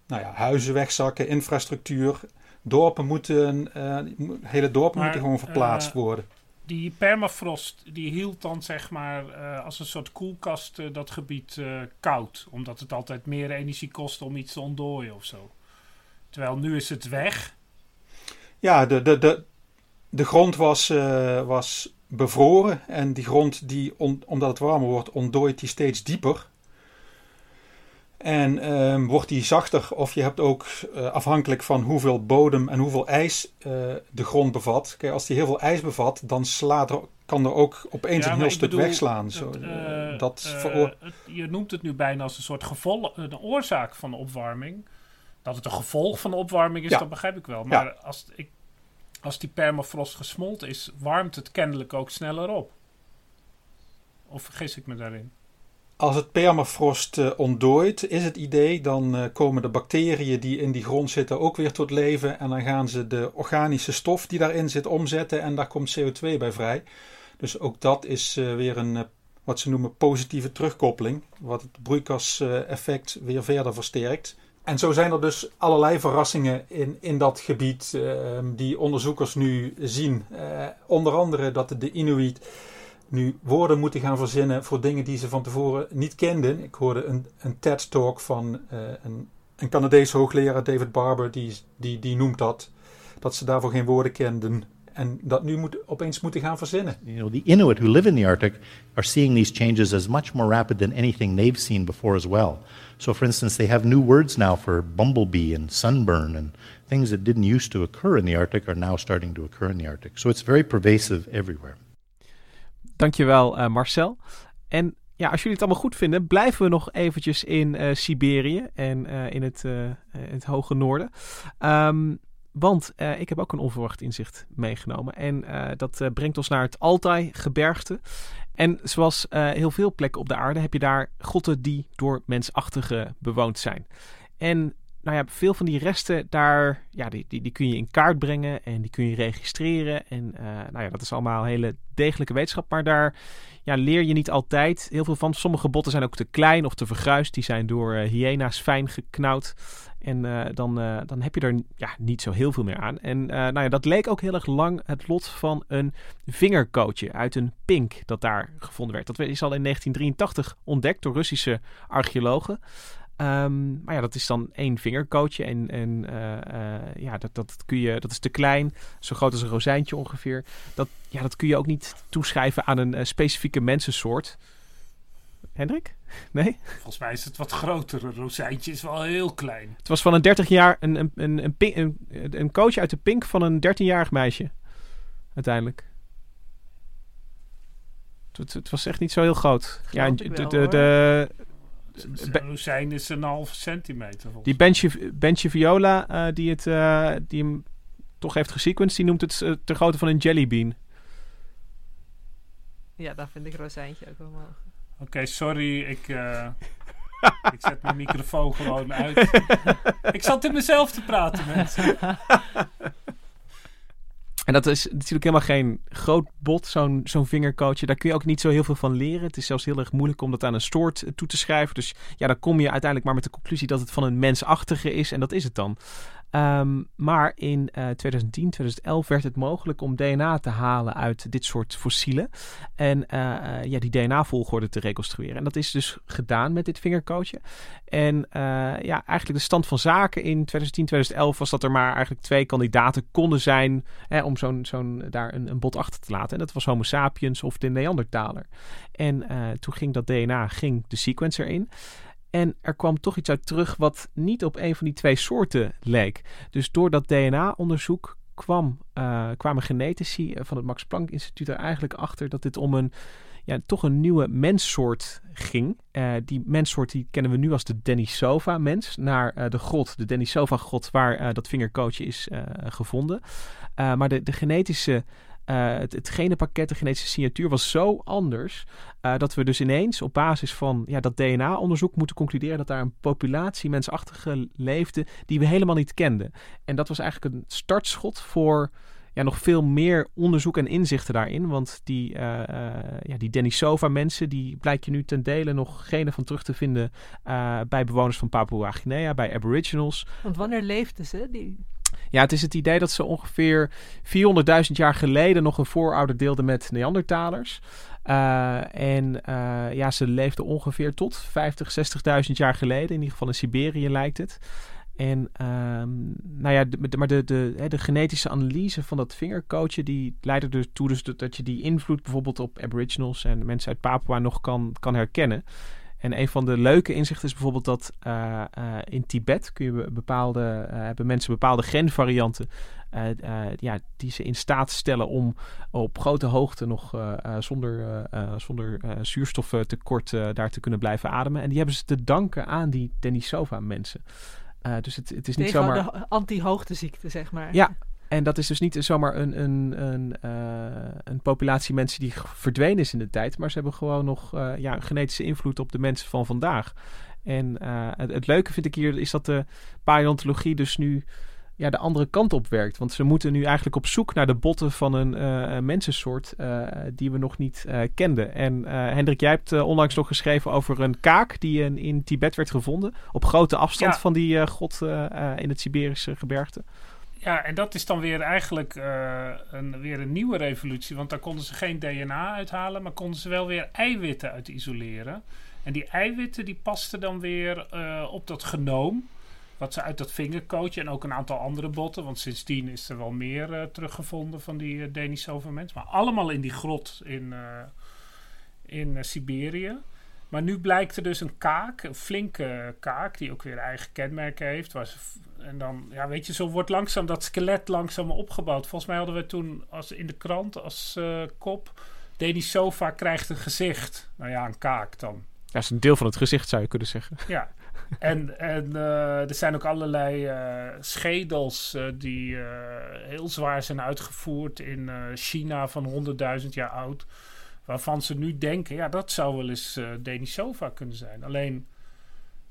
nou ja, huizen wegzakken, infrastructuur. Dorpen moeten, uh, hele dorpen maar, moeten gewoon verplaatst uh, worden. Die permafrost die hield dan zeg maar uh, als een soort koelkast dat gebied koud. Omdat het altijd meer energie kost om iets te ontdooien of zo. Terwijl nu is het weg. Ja, de, de, de, de grond was, was bevroren. En die grond, die on, omdat het warmer wordt, ontdooit die steeds dieper. En um, wordt die zachter of je hebt ook uh, afhankelijk van hoeveel bodem en hoeveel ijs uh, de grond bevat. Kijk, als die heel veel ijs bevat, dan slaat er, kan er ook opeens ja, een heel stuk bedoel, wegslaan. Zo, uh, dat je noemt het nu bijna als een soort gevolg, een oorzaak van de opwarming. Dat het een gevolg van de opwarming is, ja. dat begrijp ik wel. Maar ja. als, ik, als die permafrost gesmolten is, warmt het kennelijk ook sneller op. Of vergis ik me daarin? Als het permafrost uh, ontdooit, is het idee, dan uh, komen de bacteriën die in die grond zitten ook weer tot leven. En dan gaan ze de organische stof die daarin zit omzetten en daar komt CO2 bij vrij. Dus ook dat is uh, weer een, wat ze noemen, positieve terugkoppeling. Wat het broeikaseffect weer verder versterkt. En zo zijn er dus allerlei verrassingen in, in dat gebied die onderzoekers nu zien. onder andere dat de Inuit nu woorden moeten gaan verzinnen voor dingen die ze van tevoren niet kenden. Ik hoorde een, een TED-talk van uh, een, een Canadees hoogleraar, David Barber, die, die, die noemt dat. Dat ze daarvoor geen woorden kenden. En dat nu moet, opeens moeten gaan verzinnen. You know, the Inuit who live in the Arctic are seeing these changes as much more rapid than anything they've seen before as well. So, for instance, they have new words now for bumblebee and sunburn and things that didn't used to occur in the Arctic are now starting to occur in the Arctic. So it's very pervasive everywhere. Dankjewel uh, Marcel. En ja, als jullie het allemaal goed vinden, blijven we nog eventjes in uh, Siberië en uh, in het, het hoge noorden. Um, want ik heb ook een onverwacht inzicht meegenomen. En dat brengt ons naar het Altai-gebergte. En zoals heel veel plekken op de aarde heb je daar grotten die door mensachtigen bewoond zijn. En nou ja, veel van die resten daar, ja, die, die, die kun je in kaart brengen en die kun je registreren. En uh, nou ja, dat is allemaal hele degelijke wetenschap. Maar daar ja, leer je niet altijd heel veel van. Sommige botten zijn ook te klein of te vergruist. Die zijn door uh, hyena's fijn geknauwd. En uh, dan, dan heb je er ja, niet zo heel veel meer aan. En nou ja, dat leek ook heel erg lang het lot van een vingerkootje uit een pink dat daar gevonden werd. Dat is al in 1983 ontdekt door Russische archeologen. Um, maar ja, dat is dan één vingerkootje. En, en uh, uh, ja, dat, dat, kun je, dat is te klein. Zo groot als een rozijntje ongeveer. Dat, ja, dat kun je ook niet toeschrijven aan een uh, specifieke mensensoort. Hendrik? Nee? Volgens mij is het wat groter. Een rozijntje is wel heel klein. Het was van een 30 jaar... Een, een, een, een, pink, een, een coach uit de pink van een 13-jarig meisje. Uiteindelijk. Het, het, was echt niet zo heel groot. Ja, de, de, de, een rozijn is een halve centimeter. Die Benji, Benji Viola, uh, die, het, uh, die hem toch heeft gesequenced, die noemt het uh, ter grootte van een jellybean. Ja, daar vind ik rozijntje ook wel mogen. Oké, okay, sorry, ik, ik zet mijn microfoon gewoon uit. ik zat in mezelf te praten, mensen. En dat is natuurlijk helemaal geen groot bot, zo'n zo'n vingercoachje. Daar kun je ook niet zo heel veel van leren. Het is zelfs heel erg moeilijk om dat aan een soort toe te schrijven. Dus ja, dan kom je uiteindelijk maar met de conclusie dat het van een mensachtige is. En dat is het dan. Um, maar in uh, 2010, 2011 werd het mogelijk om DNA te halen uit dit soort fossielen. En uh, ja, die DNA-volgorde te reconstrueren. En dat is dus gedaan met dit vingercoachje. En uh, ja, eigenlijk de stand van zaken in 2010, 2011 was dat er maar eigenlijk twee kandidaten konden zijn hè, om zo'n, zo'n, daar een, een bot achter te laten. En dat was Homo sapiens of de Neandertaler. En toen ging dat DNA, ging de sequencer in. En er kwam toch iets uit terug wat niet op een van die twee soorten leek. Dus door dat DNA-onderzoek kwam, uh, kwamen genetici van het Max Planck Instituut er eigenlijk achter dat dit om een ja, toch een nieuwe menssoort ging. Uh, die menssoort die kennen we nu als de Denisova-mens. Naar de grot, de Denisova-grot, waar dat vingerkootje is gevonden. maar de, de genetische uh, het, het de genetische signatuur was zo anders. Uh, dat we dus ineens op basis van ja, dat DNA-onderzoek moeten concluderen dat daar een populatie mensachtige leefde die we helemaal niet kenden. En dat was eigenlijk een startschot voor ja, nog veel meer onderzoek en inzichten daarin. Want die, uh, ja, die Denisova-mensen, die blijkt je nu ten dele nog genen van terug te vinden bij bewoners van Papua-Guinea, bij Aboriginals. Want wanneer leefden ze? Die ja, het is het idee dat ze ongeveer 400.000 jaar geleden nog een voorouder deelden met Neandertalers. Uh, en uh, ja, ze leefden ongeveer tot 50, 60.000 jaar geleden. In ieder geval in Siberië lijkt het. En um, nou ja, maar de, de, de, genetische analyse van dat vingercoachen, die leidde ertoe dus dat je die invloed bijvoorbeeld op aboriginals en mensen uit Papua nog kan, kan herkennen. En een van de leuke inzichten is bijvoorbeeld dat uh, uh, in Tibet kun je bepaalde, uh, hebben mensen bepaalde genvarianten ja, die ze in staat stellen om op grote hoogte nog zonder, zonder zuurstoftekort daar te kunnen blijven ademen. En die hebben ze te danken aan die Denisova mensen. dus het, het is niet Tegen zomaar... de anti-hoogteziekte, zeg maar. Ja, En dat is dus niet zomaar een, een, een, uh, een populatie mensen die verdwenen is in de tijd. Maar ze hebben gewoon nog uh, ja, een genetische invloed op de mensen van vandaag. En uh, het, het, leuke vind ik hier is dat de paleontologie dus nu ja, de andere kant op werkt. Want ze moeten nu eigenlijk op zoek naar de botten van een mensensoort die we nog niet kenden. En Hendrik, jij hebt onlangs nog geschreven over een kaak die in, in Tibet werd gevonden. Op grote afstand ja. van die god in het Siberische gebergte. Ja, en dat is dan weer eigenlijk een, weer een nieuwe revolutie. Want daar konden ze geen DNA uithalen, maar konden ze wel weer eiwitten uit isoleren. En die eiwitten die pasten dan weer op dat genoom wat ze uit dat vingercoach en ook een aantal andere botten, want sindsdien is er wel meer uh, teruggevonden van die uh, Denisova-mens. Maar allemaal in die grot in, in Siberië. Maar nu blijkt er dus een kaak, een flinke kaak, die ook weer eigen kenmerken heeft. Waar ze, en dan, ja, weet je, zo wordt langzaam dat skelet langzaam opgebouwd. Volgens mij hadden we toen als, in de krant als kop: Denisova krijgt een gezicht. Nou ja, een kaak dan. Ja, dat is een deel van het gezicht, zou je kunnen zeggen. Ja, en, en uh, er zijn ook allerlei uh, schedels die heel zwaar zijn uitgevoerd in China van 100.000 jaar oud. Waarvan ze nu denken, ja, dat zou wel eens Denisova kunnen zijn. Alleen,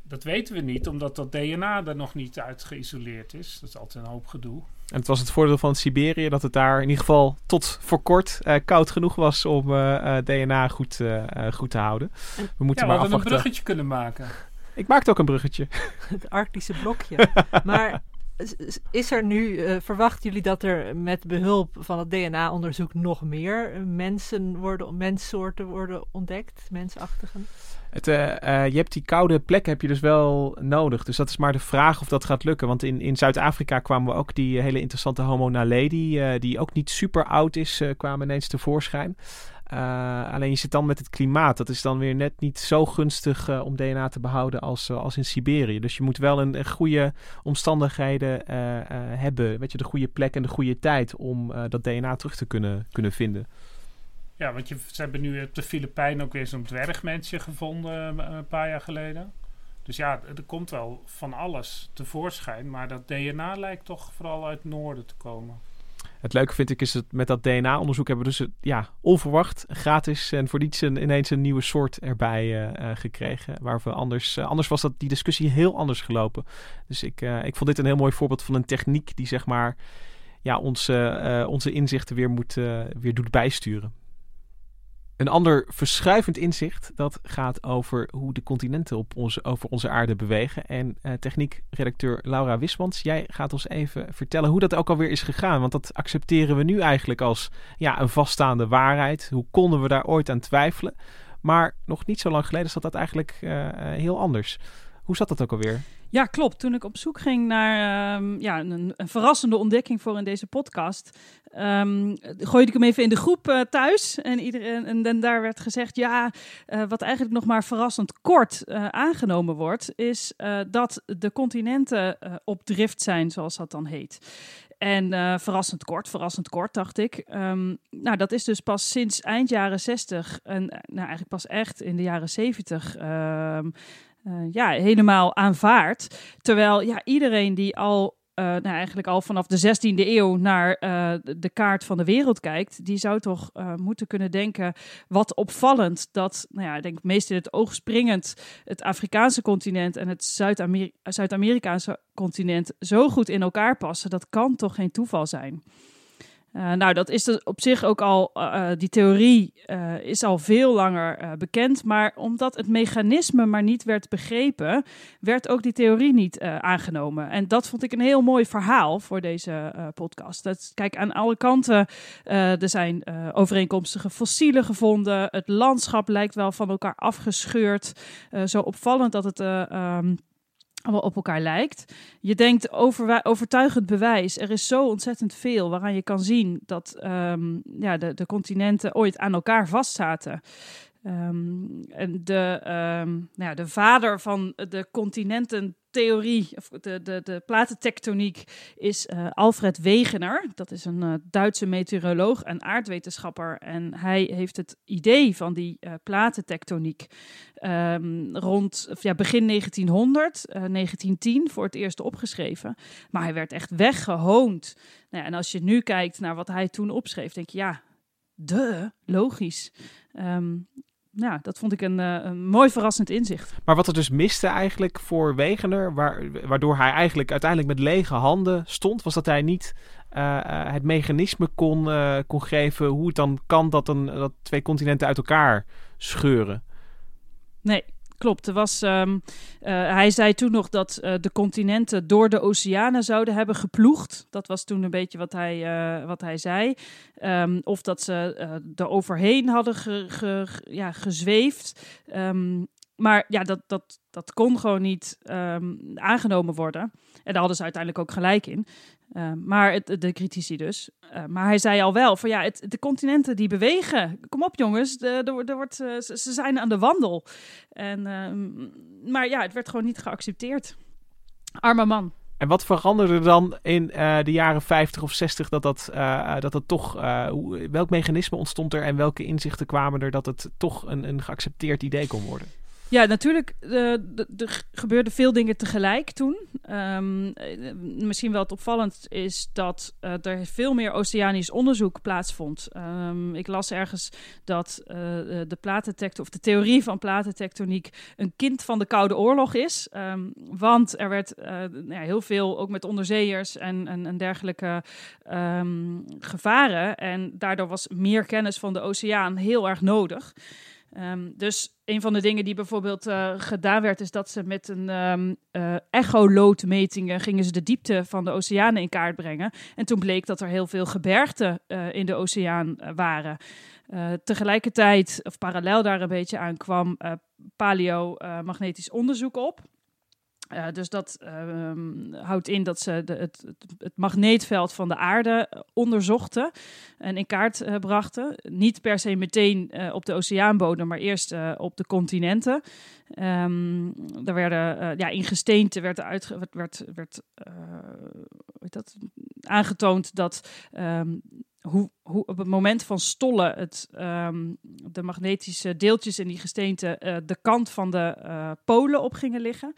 dat weten we niet, omdat dat DNA er nog niet uit geïsoleerd is. Dat is altijd een hoop gedoe. En het was het voordeel van Siberië dat het daar in ieder geval tot voor kort koud genoeg was om DNA goed, goed te houden. We moeten ja, maar we een bruggetje kunnen maken. Ik maakte ook een bruggetje. Het Arctische blokje. maar is er nu, uh, verwachten jullie dat er met behulp van het DNA-onderzoek nog meer mensen worden, menssoorten worden ontdekt, mensachtigen? Het, uh, je hebt die koude plekken heb je dus wel nodig. Dus dat is maar de vraag of dat gaat lukken. Want in, in Zuid-Afrika kwamen we ook die hele interessante Homo naledi, die ook niet super oud is, kwamen ineens tevoorschijn. Uh, alleen je zit dan met het klimaat. Dat is dan weer net niet zo gunstig uh, om DNA te behouden als, uh, als in Siberië. Dus je moet wel een, een goede omstandigheden hebben. Weet je, de goede plek en de goede tijd om dat DNA terug te kunnen, kunnen vinden. Ja, want je, ze hebben nu op de Filipijnen ook weer zo'n dwergmensje gevonden een paar jaar geleden. Dus ja, er komt wel van alles tevoorschijn. Maar dat DNA lijkt toch vooral uit het noorden te komen. Het leuke vind ik is dat met dat DNA-onderzoek hebben we dus ja, onverwacht, gratis en voor niets een, ineens een nieuwe soort erbij uh, gekregen. Waar we anders, anders was dat die discussie heel anders gelopen. Dus ik, ik vond dit een heel mooi voorbeeld van een techniek die zeg maar ja, onze, onze inzichten weer, moet, weer doet bijsturen. Een ander verschuivend inzicht dat gaat over hoe de continenten op onze, over onze aarde bewegen. En uh, techniekredacteur Laura Wismans, jij gaat ons even vertellen hoe dat ook alweer is gegaan. Want dat accepteren we nu eigenlijk als ja, een vaststaande waarheid. Hoe konden we daar ooit aan twijfelen? Maar nog niet zo lang geleden zat dat eigenlijk uh, heel anders. Hoe zat dat ook alweer? Ja, klopt. Toen ik op zoek ging naar uh, ja, een, een, verrassende ontdekking voor in deze podcast, um, gooide ik hem even in de groep uh, thuis. En, iedereen, en, en, daar werd gezegd, ja, uh, wat eigenlijk nog maar verrassend kort uh, aangenomen wordt, is dat de continenten op drift zijn, zoals dat dan heet. En verrassend kort, verrassend kort, dacht ik. Um, nou, dat is dus pas sinds eind jaren 60 en nou, eigenlijk pas echt in de jaren 70 uh, ja, helemaal aanvaard. Terwijl ja, iedereen die al uh, nou, eigenlijk al vanaf de 16e eeuw naar uh, de kaart van de wereld kijkt, die zou toch moeten kunnen denken: wat opvallend dat, nou ja, ik denk meest in het oog springend, het Afrikaanse continent en het Zuid-Amerikaanse continent zo goed in elkaar passen. Dat kan toch geen toeval zijn? Uh, nou, dat is dus op zich ook al, uh, die theorie is al veel langer bekend, maar omdat het mechanisme maar niet werd begrepen, werd ook die theorie niet aangenomen. En dat vond ik een heel mooi verhaal voor deze podcast. Dat, kijk, aan alle kanten, er zijn overeenkomstige fossielen gevonden, het landschap lijkt wel van elkaar afgescheurd, zo opvallend dat het... Um, allemaal op elkaar lijkt. Je denkt over, overtuigend bewijs. Er is zo ontzettend veel waaraan je kan zien dat um, ja, de, de continenten ooit aan elkaar vastzaten. Um, en de, um, nou ja, de vader van de continententheorie, of de, de, de platentectoniek, is uh, Alfred Wegener. Dat is een uh, Duitse meteoroloog en aardwetenschapper. En hij heeft het idee van die uh, platentectoniek um, rond ja, begin 1900, 1910, voor het eerst opgeschreven. Maar hij werd echt weggehoond. Nou ja, en als je nu kijkt naar wat hij toen opschreef, denk je ja. De, logisch. Um, ja, dat vond ik een, uh, een, mooi verrassend inzicht. Maar wat er dus miste eigenlijk voor Wegener, waar, waardoor hij eigenlijk uiteindelijk met lege handen stond, was dat hij niet uh, uh, het mechanisme kon, kon geven hoe het dan kan dat, een, dat twee continenten uit elkaar scheuren. Nee, klopt. Er was, um, uh, hij zei toen nog dat uh, de continenten door de oceanen zouden hebben geploegd. Dat was toen een beetje wat hij, uh, wat hij zei. Um, of dat ze er overheen hadden ge, ja, gezweefd. Um, maar ja, dat, dat, dat kon gewoon niet aangenomen worden. En daar hadden ze uiteindelijk ook gelijk in. Uh, maar het, de critici dus. Uh, maar hij zei al wel van ja, de continenten die bewegen. Kom op jongens, de, wordt, uh, ze, zijn aan de wandel. En, ehm, maar ja, het werd gewoon niet geaccepteerd. Arme man. En wat veranderde dan in de jaren 50 of 60 dat dat, dat, dat toch... Welk mechanisme ontstond er en welke inzichten kwamen er dat het toch een, een geaccepteerd idee kon worden? Ja, natuurlijk. Er gebeurden veel dingen tegelijk toen. Um, misschien wel het opvallend is dat uh, er veel meer oceanisch onderzoek plaatsvond. Um, ik las ergens dat uh, de platentectoniek of de theorie van platentectoniek een kind van de Koude Oorlog is. Um, want er werd uh, ja, heel veel, ook met onderzeeërs en, en dergelijke gevaren. En daardoor was meer kennis van de oceaan heel erg nodig. Um, dus een van de dingen die bijvoorbeeld uh, gedaan werd, is dat ze met een um, uh, echoloodmetingen gingen ze de diepte van de oceanen in kaart brengen. En toen bleek dat er heel veel gebergten uh, in de oceaan waren. tegelijkertijd, of parallel daar een beetje aan, kwam paleomagnetisch onderzoek op. Uh, dus dat uh, houdt in dat ze de, het, het, magneetveld van de aarde onderzochten en in kaart uh, brachten. Niet per se meteen op de oceaanbodem, maar eerst op de continenten. Um, er werden ja, in gesteente werd, uit, werd, werd, werd weet dat, aangetoond dat um, hoe, hoe, op het moment van stollen het, de magnetische deeltjes in die gesteente de kant van de polen op gingen liggen.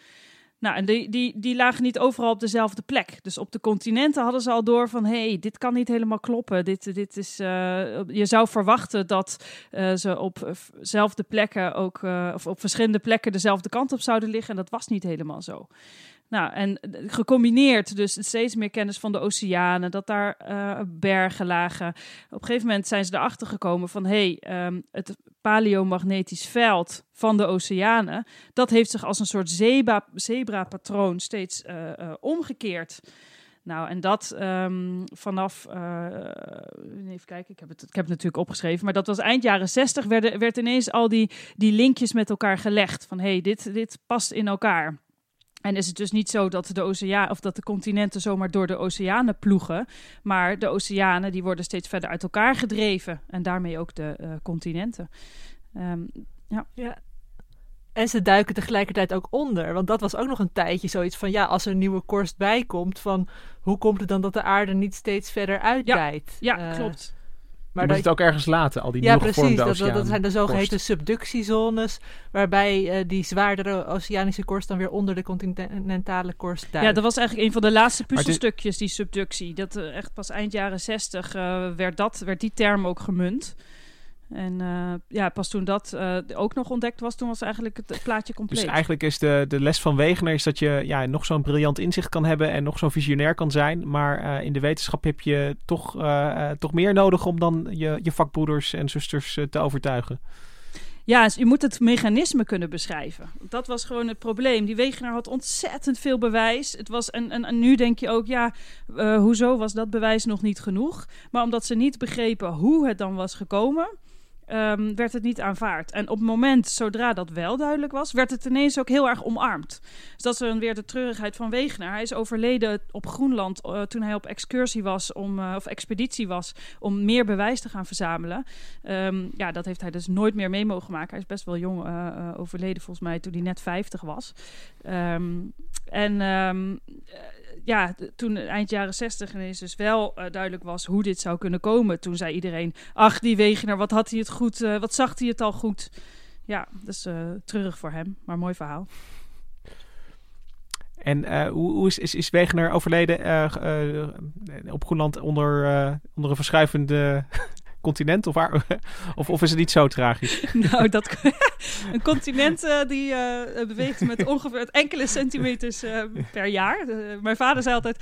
Nou, en die, die, die lagen niet overal op dezelfde plek. Dus op de continenten hadden ze al door van... hé, hey, dit kan niet helemaal kloppen. Dit, dit is, uh, je zou verwachten dat uh, ze op dezelfde plekken ook... Uh, of op verschillende plekken dezelfde kant op zouden liggen. En dat was niet helemaal zo. Nou, en gecombineerd dus steeds meer kennis van de oceanen, dat daar uh, bergen lagen. Op een gegeven moment zijn ze erachter gekomen van, hé, hey, um, het paleomagnetisch veld van de oceanen, dat heeft zich als een soort zebra-patroon steeds uh, uh, omgekeerd. Nou, en dat um, vanaf, even kijken, ik heb, het, ik heb het natuurlijk opgeschreven, maar dat was eind jaren 60, werd, werd ineens al die, die linkjes met elkaar gelegd. Van hé, hey, dit, dit past in elkaar. En is het dus niet zo dat de, oceaan, of dat de continenten zomaar door de oceanen ploegen. Maar de oceanen die worden steeds verder uit elkaar gedreven. En daarmee ook de uh, continenten. Um, ja. ja. En ze duiken tegelijkertijd ook onder. Want dat was ook nog een tijdje zoiets van... ja, als er een nieuwe korst bij komt... van hoe komt het dan dat de aarde niet steeds verder uitdijt? Ja, ja uh, klopt. Maar dat je het ook ergens laten, al die ja, nieuw precies. Dat, dat, dat, zijn de zogeheten subductiezones, waarbij uh, die zwaardere oceanische korst dan weer onder de continentale korst duikt. Ja, dat was eigenlijk een van de laatste puzzelstukjes, die subductie. Dat uh, echt pas eind jaren zestig uh, werd, dat, werd die term ook gemunt. En uh, ja, pas toen dat uh, ook nog ontdekt was, toen was eigenlijk het plaatje compleet. Dus eigenlijk is de, de les van Wegener is dat je ja, nog zo'n briljant inzicht kan hebben en nog zo'n visionair kan zijn. Maar uh, in de wetenschap heb je toch, toch meer nodig om dan je, je vakbroeders en zusters te overtuigen. Ja, dus je moet het mechanisme kunnen beschrijven. Dat was gewoon het probleem. Die Wegener had ontzettend veel bewijs. Het was, en, en, en nu denk je ook, ja, hoezo was dat bewijs nog niet genoeg? Maar omdat ze niet begrepen hoe het dan was gekomen ehm, werd het niet aanvaard. En op het moment, zodra dat wel duidelijk was, werd het ineens ook heel erg omarmd. Dus dat is dan weer de treurigheid van Wegener. Hij is overleden op Groenland uh, toen hij op excursie was, om, uh, of expeditie was, om meer bewijs te gaan verzamelen. Um, ja, dat heeft hij dus nooit meer mee mogen maken. Hij is best wel jong uh, overleden, volgens mij, toen hij net 50 was. Um, en ja, toen eind jaren 60 ineens dus wel uh, duidelijk was hoe dit zou kunnen komen. Toen zei iedereen, ach die Wegener, wat had hij het goed, uh, wat zag hij het al goed. Ja, dus uh, treurig voor hem, maar mooi verhaal. En hoe, hoe, is, is, is Wegener overleden op Groenland onder, onder een verschuivende continent? Of, waar, of, of is het niet zo tragisch? nou, dat, een continent uh, die uh, beweegt met ongeveer enkele centimeters uh, per jaar. mijn vader zei altijd: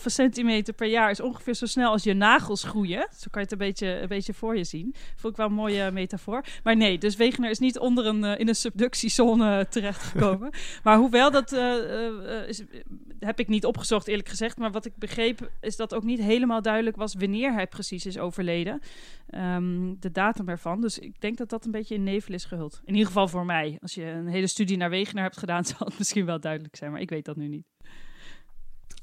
2,5 centimeter per jaar is ongeveer zo snel als je nagels groeien. Zo kan je het een beetje, een beetje voor je zien. Vond ik wel een mooie metafoor. Maar nee, dus Wegener is niet onder een, in een subductiezone terechtgekomen. maar hoewel dat is, heb ik niet opgezocht, eerlijk gezegd. Maar wat ik begreep is dat ook niet helemaal duidelijk was wanneer hij precies is overleden. Um, de datum ervan. Dus ik denk dat dat een beetje in nevel is gehuld. In ieder geval voor mij. Als je een hele studie naar Wegener hebt gedaan, zal het misschien wel duidelijk zijn. Maar ik weet dat nu niet.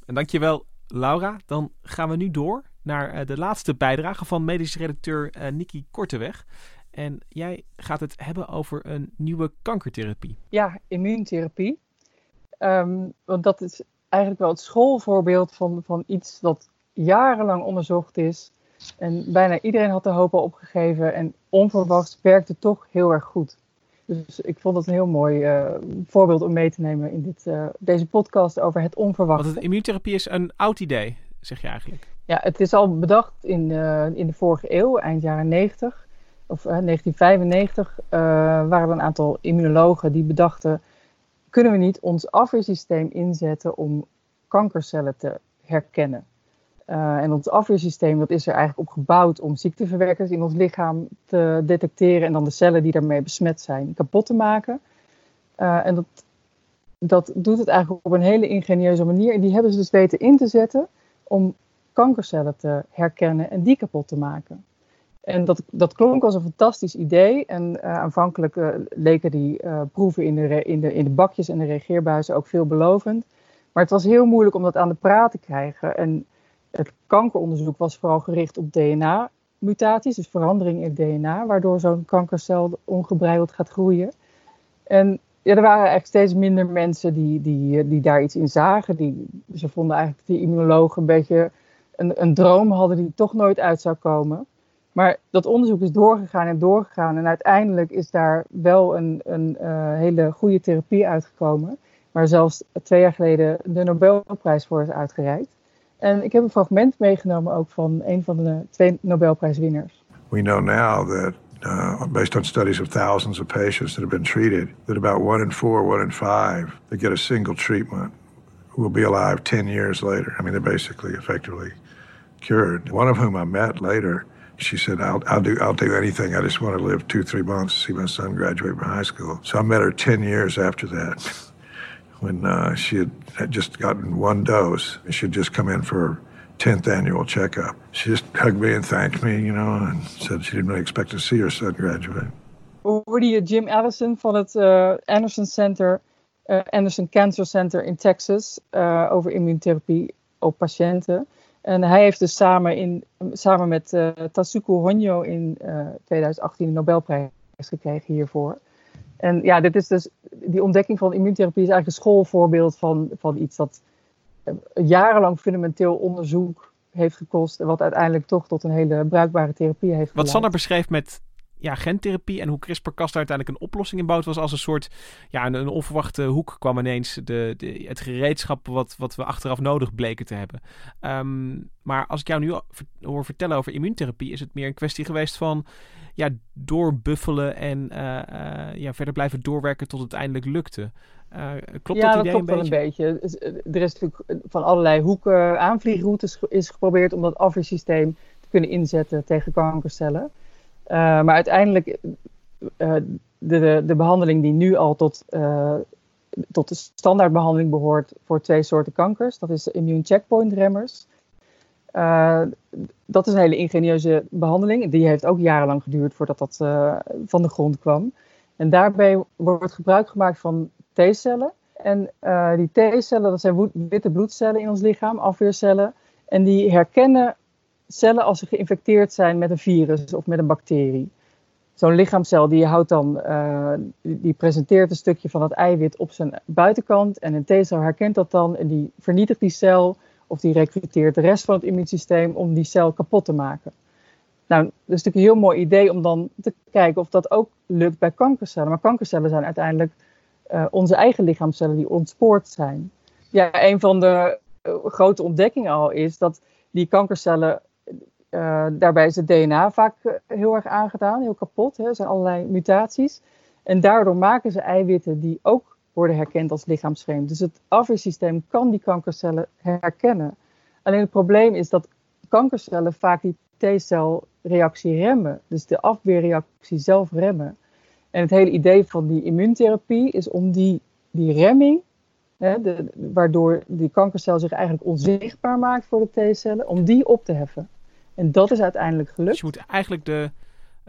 En dankjewel, Laura. Dan gaan we nu door naar uh, de laatste bijdrage van medisch redacteur uh, Nikki Korteweg. En jij gaat het hebben over een nieuwe kankertherapie. Ja, immuuntherapie. Um, want dat is eigenlijk wel het schoolvoorbeeld van, van iets dat jarenlang onderzocht is. En bijna iedereen had de hoop al opgegeven. En onverwachts werkte toch heel erg goed. Dus ik vond het een heel mooi uh, voorbeeld om mee te nemen in dit, uh, deze podcast over het onverwachte. Want het immuuntherapie is een oud idee, zeg je eigenlijk? Ja, het is al bedacht in, uh, in de vorige eeuw, eind jaren 90. Of 1995 waren er een aantal immunologen die bedachten kunnen we niet ons afweersysteem inzetten om kankercellen te herkennen. Uh, en ons afweersysteem dat is er eigenlijk op gebouwd om ziekteverwekkers in ons lichaam te detecteren en dan de cellen die daarmee besmet zijn kapot te maken. Uh, en dat, dat doet het eigenlijk op een hele ingenieuze manier. En die hebben ze dus weten in te zetten om kankercellen te herkennen en die kapot te maken. En dat, dat klonk als een fantastisch idee. En uh, aanvankelijk leken die proeven in de, in, de, in de bakjes en de reageerbuizen ook veelbelovend. Maar het was heel moeilijk om dat aan de praat te krijgen. En het kankeronderzoek was vooral gericht op DNA-mutaties, dus verandering in DNA, waardoor zo'n kankercel ongebreideld gaat groeien. En ja, er waren eigenlijk steeds minder mensen die, die, die daar iets in zagen. Die, ze vonden eigenlijk die immunologen een beetje een, een droom hadden die toch nooit uit zou komen. Maar dat onderzoek is doorgegaan en doorgegaan. En uiteindelijk is daar wel een, een uh, hele goede therapie uitgekomen. Waar zelfs twee jaar geleden de Nobelprijs voor is uitgereikt. En ik heb een fragment meegenomen ook van een van de twee. We know now that uh, based on studies of thousands of patients that have been treated, that about one in four, one in five that get a single treatment will be alive 10 years later. I mean, they're basically effectively cured. One of whom I met later she said, I'll, I'll, do, I'll do anything. I just want to live two, three months to see my son graduate from high school. So I met her 10 years after that when uh, she had, just gotten one dose. She had just come in for her 10th annual checkup. She just hugged me and thanked me, you know, and said she didn't really expect to see her son graduate. Hoorde je Jim Allison van het uh, Anderson Center, uh, Anderson Cancer Center in Texas, uh, over immuuntherapie op patiënten. En hij heeft dus samen, in, samen met uh, Tatsuko Honjo in uh, 2018 de Nobelprijs gekregen hiervoor. En ja, dit is dus, die ontdekking van immuuntherapie is eigenlijk een schoolvoorbeeld van, van iets dat uh, jarenlang fundamenteel onderzoek heeft gekost. En wat uiteindelijk toch tot een hele bruikbare therapie heeft geleid. Wat Sander beschreef met ja, gentherapie en hoe CRISPR-Cas daar uiteindelijk een oplossing in bouwt, was als een soort, ja, een, een onverwachte hoek kwam ineens de, de, het gereedschap wat, wat we achteraf nodig bleken te hebben. Um, maar als ik jou nu hoor vertellen over immuuntherapie, is het meer een kwestie geweest van, ja, doorbuffelen en uh, uh, ja, verder blijven doorwerken tot het eindelijk lukte. Uh, klopt ja, dat idee klopt een wel beetje? een beetje. Er is natuurlijk van allerlei hoeken aanvliegroutes is geprobeerd om dat afweersysteem te kunnen inzetten tegen kankercellen. Uh, maar uiteindelijk, uh, de, de, de, behandeling die nu al tot, uh, tot de standaardbehandeling behoort voor twee soorten kankers, dat is de immune checkpoint remmers. Dat is een hele ingenieuze behandeling. Die heeft ook jarenlang geduurd voordat dat van de grond kwam. En daarbij wordt gebruik gemaakt van T-cellen. En die T-cellen, dat zijn witte bloedcellen in ons lichaam, afweercellen. En die herkennen cellen als ze geïnfecteerd zijn met een virus of met een bacterie. Zo'n lichaamcel die houdt dan, uh, die presenteert een stukje van het eiwit op zijn buitenkant. En een T-cel herkent dat dan en die vernietigt die cel of die recruteert de rest van het immuunsysteem om die cel kapot te maken. Nou, dat is natuurlijk een heel mooi idee om dan te kijken of dat ook lukt bij kankercellen. Maar kankercellen zijn uiteindelijk uh, onze eigen lichaamcellen die ontspoord zijn. Ja, een van de uh, grote ontdekkingen al is dat die kankercellen, uh, daarbij is het DNA vaak heel erg aangedaan, heel kapot. Hè. Er zijn allerlei mutaties. En daardoor maken ze eiwitten die ook worden herkend als lichaamsvreemd. Dus het afweersysteem kan die kankercellen herkennen. Alleen het probleem is dat kankercellen vaak die T-celreactie remmen. Dus de afweerreactie zelf remmen. En het hele idee van die immuuntherapie is om die, die remming, hè, de, waardoor die kankercel zich eigenlijk onzichtbaar maakt voor de T-cellen, om die op te heffen. En dat is uiteindelijk gelukt. Dus je moet eigenlijk de,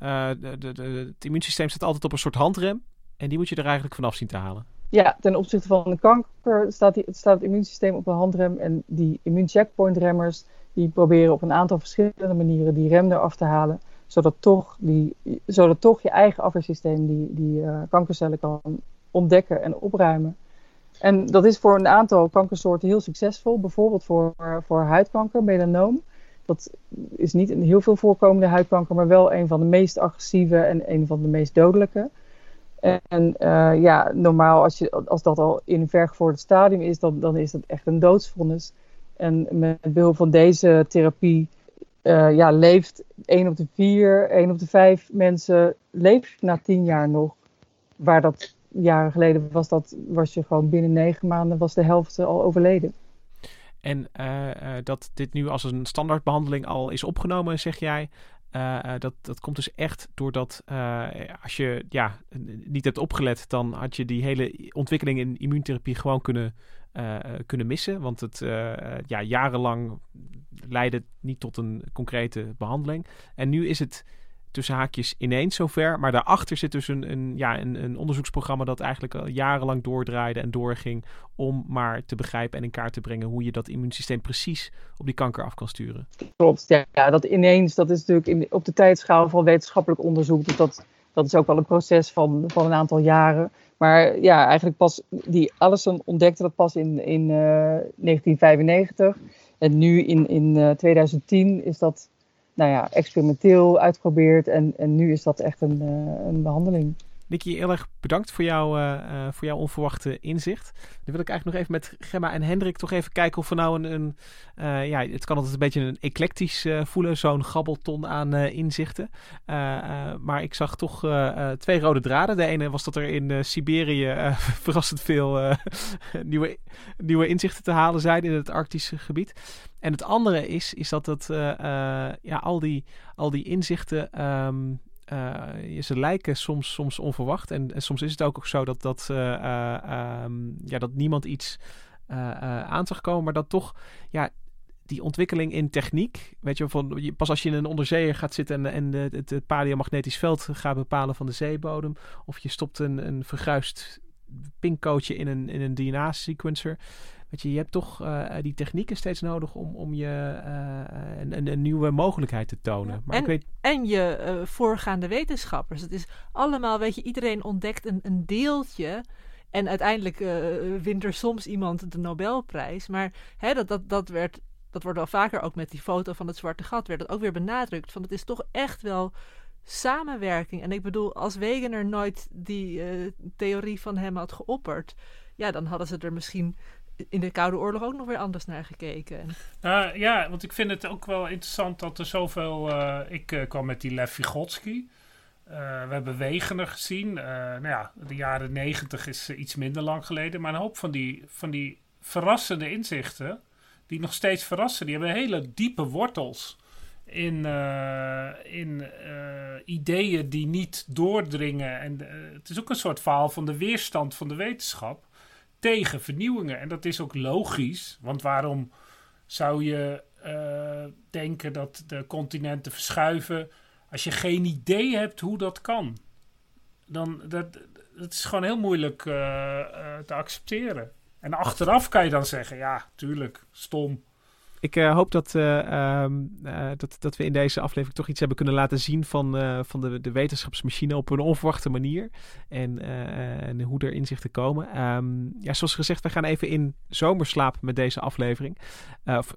uh, de, de, de, het immuunsysteem staat altijd op een soort handrem. En die moet je er eigenlijk vanaf zien te halen. Ja, ten opzichte van de kanker staat, die, staat het immuunsysteem op een handrem. En die immuuncheckpoint-remmers die proberen op een aantal verschillende manieren die rem eraf te halen. Zodat toch, die, zodat toch je eigen afweersysteem die, die uh, kankercellen kan ontdekken en opruimen. En dat is voor een aantal kankersoorten heel succesvol. Bijvoorbeeld voor, voor huidkanker, melanoom. Dat is niet een heel veel voorkomende huidkanker, maar wel een van de meest agressieve en een van de meest dodelijke. En uh, ja, normaal als, je, als dat al in een vergevorderd stadium is, dan, dan is dat echt een doodsvonnis. En met behulp van deze therapie uh, ja, leeft 1 op de 4, 1 op de 5 mensen leeft na 10 jaar nog. Waar dat jaren geleden was, dat was je gewoon binnen 9 maanden was de helft al overleden. En uh, dat dit nu als een standaardbehandeling al is opgenomen, zeg jij. Dat, dat komt dus echt doordat als je ja, niet hebt opgelet, dan had je die hele ontwikkeling in immuuntherapie gewoon kunnen, kunnen missen. Want het ja, jarenlang leidde niet tot een concrete behandeling. En nu is het tussen haakjes ineens zover. Maar daarachter zit dus een, een, ja, een, een onderzoeksprogramma dat eigenlijk al jarenlang doordraaide en doorging. Om maar te begrijpen en in kaart te brengen hoe je dat immuunsysteem precies op die kanker af kan sturen. Klopt, ja, dat ineens, dat is natuurlijk in, op de tijdschaal van wetenschappelijk onderzoek. Dus dat, dat is ook wel een proces van, van een aantal jaren. Maar ja, eigenlijk pas, die Allison ontdekte dat pas in, in uh, 1995. En nu in, in uh, 2010 is dat nou ja, experimenteel uitgeprobeerd. En, en nu is dat echt een, uh, een behandeling. Nicky, heel erg bedankt voor, jou, uh, uh, voor jouw onverwachte inzicht. Dan wil ik eigenlijk nog even met Gemma en Hendrik toch even kijken of we nou een... een uh, ja, het kan altijd een beetje een eclectisch voelen, zo'n gabbelton aan inzichten. maar ik zag toch twee rode draden. De ene was dat er in Siberië verrassend veel nieuwe, nieuwe inzichten te halen zijn in het Arctische gebied. En het andere is, is dat het, ja, al, die, al die inzichten... Um, uh, ze lijken soms, soms onverwacht. En, en, soms is het ook zo dat, dat, uh, uh, um, ja, dat niemand iets aan zag komen. Maar dat toch ja, die ontwikkeling in techniek. Weet je, van, pas als je in een onderzeeër gaat zitten en, en het, het paleomagnetisch veld gaat bepalen van de zeebodem. Of je stopt een, een verguisd in een, in een DNA-sequencer. Weet je, je hebt toch uh, die technieken steeds nodig om, om je uh, een, een, nieuwe mogelijkheid te tonen. Ja. Maar en, ik weet... en je uh, voorgaande wetenschappers. Het is allemaal, weet je, iedereen ontdekt een, een deeltje. En uiteindelijk wint er soms iemand de Nobelprijs. Maar hè, dat, dat, dat, werd, dat wordt wel vaker ook met die foto van het zwarte gat, werd dat ook weer benadrukt. Van het is toch echt wel samenwerking. En ik bedoel, als Wegener nooit die theorie van hem had geopperd, ja, dan hadden ze er misschien in de Koude Oorlog ook nog weer anders naar gekeken. Uh, ja, want ik vind het ook wel interessant dat er zoveel... Uh, ik uh, kwam met die Lev Vygotsky. we hebben Wegener gezien. nou ja, de jaren negentig is iets minder lang geleden. Maar een hoop van die, van die verrassende inzichten... die nog steeds verrassen, die hebben hele diepe wortels... in, in ideeën die niet doordringen. En het is ook een soort verhaal van de weerstand van de wetenschap tegen vernieuwingen. En dat is ook logisch, want waarom zou je uh, denken dat de continenten verschuiven. Als je geen idee hebt hoe dat kan, dan dat, dat is gewoon heel moeilijk eh, eh, te accepteren. En achteraf kan je dan zeggen, ja, tuurlijk, stom. Ik uh, hoop dat, uh, um, uh, dat, dat we in deze aflevering toch iets hebben kunnen laten zien van, van de, de wetenschapsmachine op een onverwachte manier. En, en hoe er inzichten komen. Um, ja, zoals gezegd, we gaan even in zomerslaap met deze aflevering. of,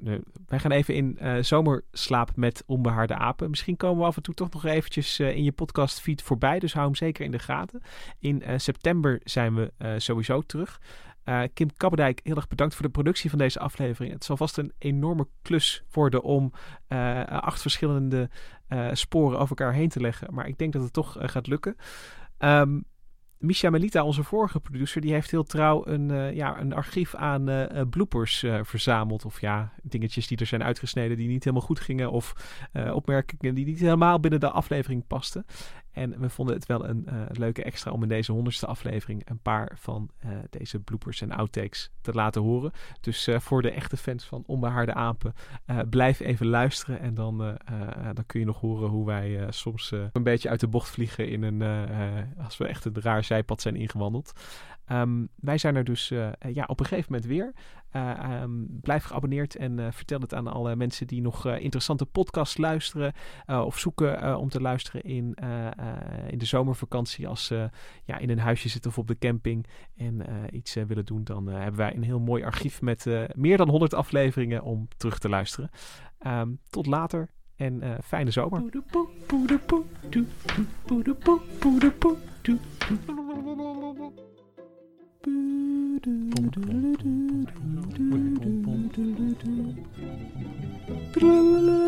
wij gaan even in zomerslaap met onbehaarde apen. Misschien komen we af en toe toch nog eventjes in je podcastfeed voorbij. Dus hou hem zeker in de gaten. In september zijn we sowieso terug. Uh, Kim Kabberdijk, heel erg bedankt voor de productie van deze aflevering. Het zal vast een enorme klus worden om uh, acht verschillende uh, sporen over elkaar heen te leggen. Maar ik denk dat het toch gaat lukken. Um, Misha Melita, onze vorige producer, die heeft heel trouw een, ja, een archief aan bloopers verzameld. Of ja, dingetjes die er zijn uitgesneden die niet helemaal goed gingen. Of opmerkingen die niet helemaal binnen de aflevering pasten. En we vonden het wel een leuke extra om in deze honderdste aflevering een paar van deze bloopers en outtakes te laten horen. Dus voor de echte fans van Onbehaarde Apen, blijf even luisteren. En dan, dan kun je nog horen hoe wij soms een beetje uit de bocht vliegen in een, als we echt een raar zijpad zijn ingewandeld. Um, wij zijn er dus uh, ja, op een gegeven moment weer. Uh, um, blijf geabonneerd en uh, vertel het aan alle mensen die nog interessante podcasts luisteren of zoeken om te luisteren in, in de zomervakantie. Als ze ja, in een huisje zitten of op de camping en iets willen doen, dan hebben wij een heel mooi archief met meer dan 100 afleveringen om terug te luisteren. Um, tot later en fijne zomer.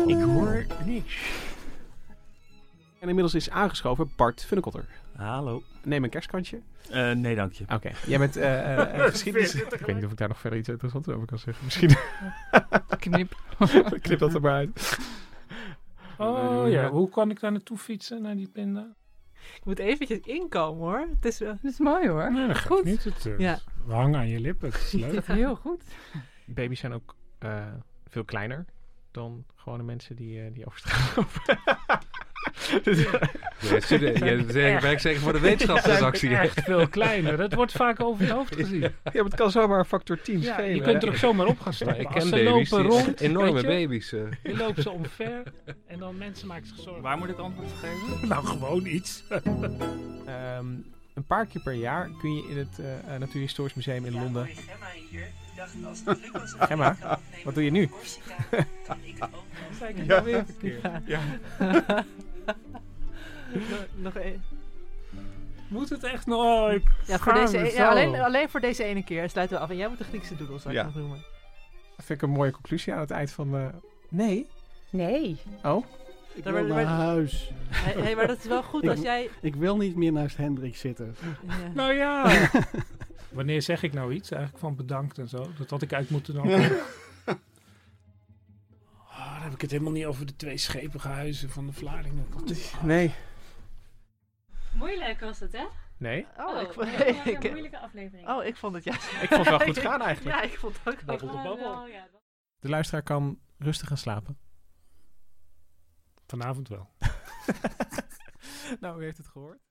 Ik hoor niks. En inmiddels is aangeschoven Bart Funnekotter. Hallo. Neem een kerstkantje. Uh, nee, dank je. Oké. Okay. Jij bent uh, uh, geschiedenis... ik weet niet of ik daar nog verder iets interessants over kan zeggen. Misschien... Knip. Knip dat er maar uit. Oh ja, hoe kan ik daar naartoe fietsen, naar die pinda? Ik moet eventjes inkomen hoor. Het is, wel... het is mooi hoor. Nee, dat goed. Niet. Het, uh, ja. Hangen aan je lippen. Het is leuk. Het heel goed. Baby's zijn ook uh, veel kleiner dan gewone mensen die, uh, die over straat lopen. ja, werk zeker voor de wetenschapsredactie. echt veel kleiner. Dat wordt vaak over het hoofd gezien. Ja, maar het kan zomaar een factor 10 ja, schelen. Je kunt er ook zomaar op gaan staan. ik ken baby's, lopen rond. Enorme baby's. Uh. Je loopt ze omver en dan mensen maken zich zorgen. Waar moet ik antwoord geven? Nou, gewoon iets. um, een paar keer per jaar kun je in het uh, Natuurhistorisch Museum in Londen... Gemma hier. Dacht als het druk was... Gemma, wat doe je nu? Zei ik ja. weer verkeerd. Ja. Nog één. Moet het echt nog? Ik ja, voor deze e ja, alleen, alleen voor deze ene keer sluiten we af. En jij moet de Griekse doodles ja. nog noemen. Dat vind ik een mooie conclusie aan het eind van... Uh... Nee? Nee. Oh? Ik wil naar huis. Hey, hey, maar dat is wel goed als jij... Ik wil niet meer naast Hendrik zitten. Ja. Nou ja. Wanneer zeg ik nou iets eigenlijk van bedankt en zo? Dat had ik uit moeten doen. oh, dan heb ik het helemaal niet over de twee schepige huizen van de Vlaardingen. Nee. Moeilijk was het, hè? Nee. Oh, oh ik vond het een moeilijke aflevering. Oh, ik vond het ja. Ik vond het wel goed gaan eigenlijk. Ja, ik vond het ook babbel de babbel. De luisteraar kan rustig gaan slapen. Vanavond wel. nou, u heeft het gehoord.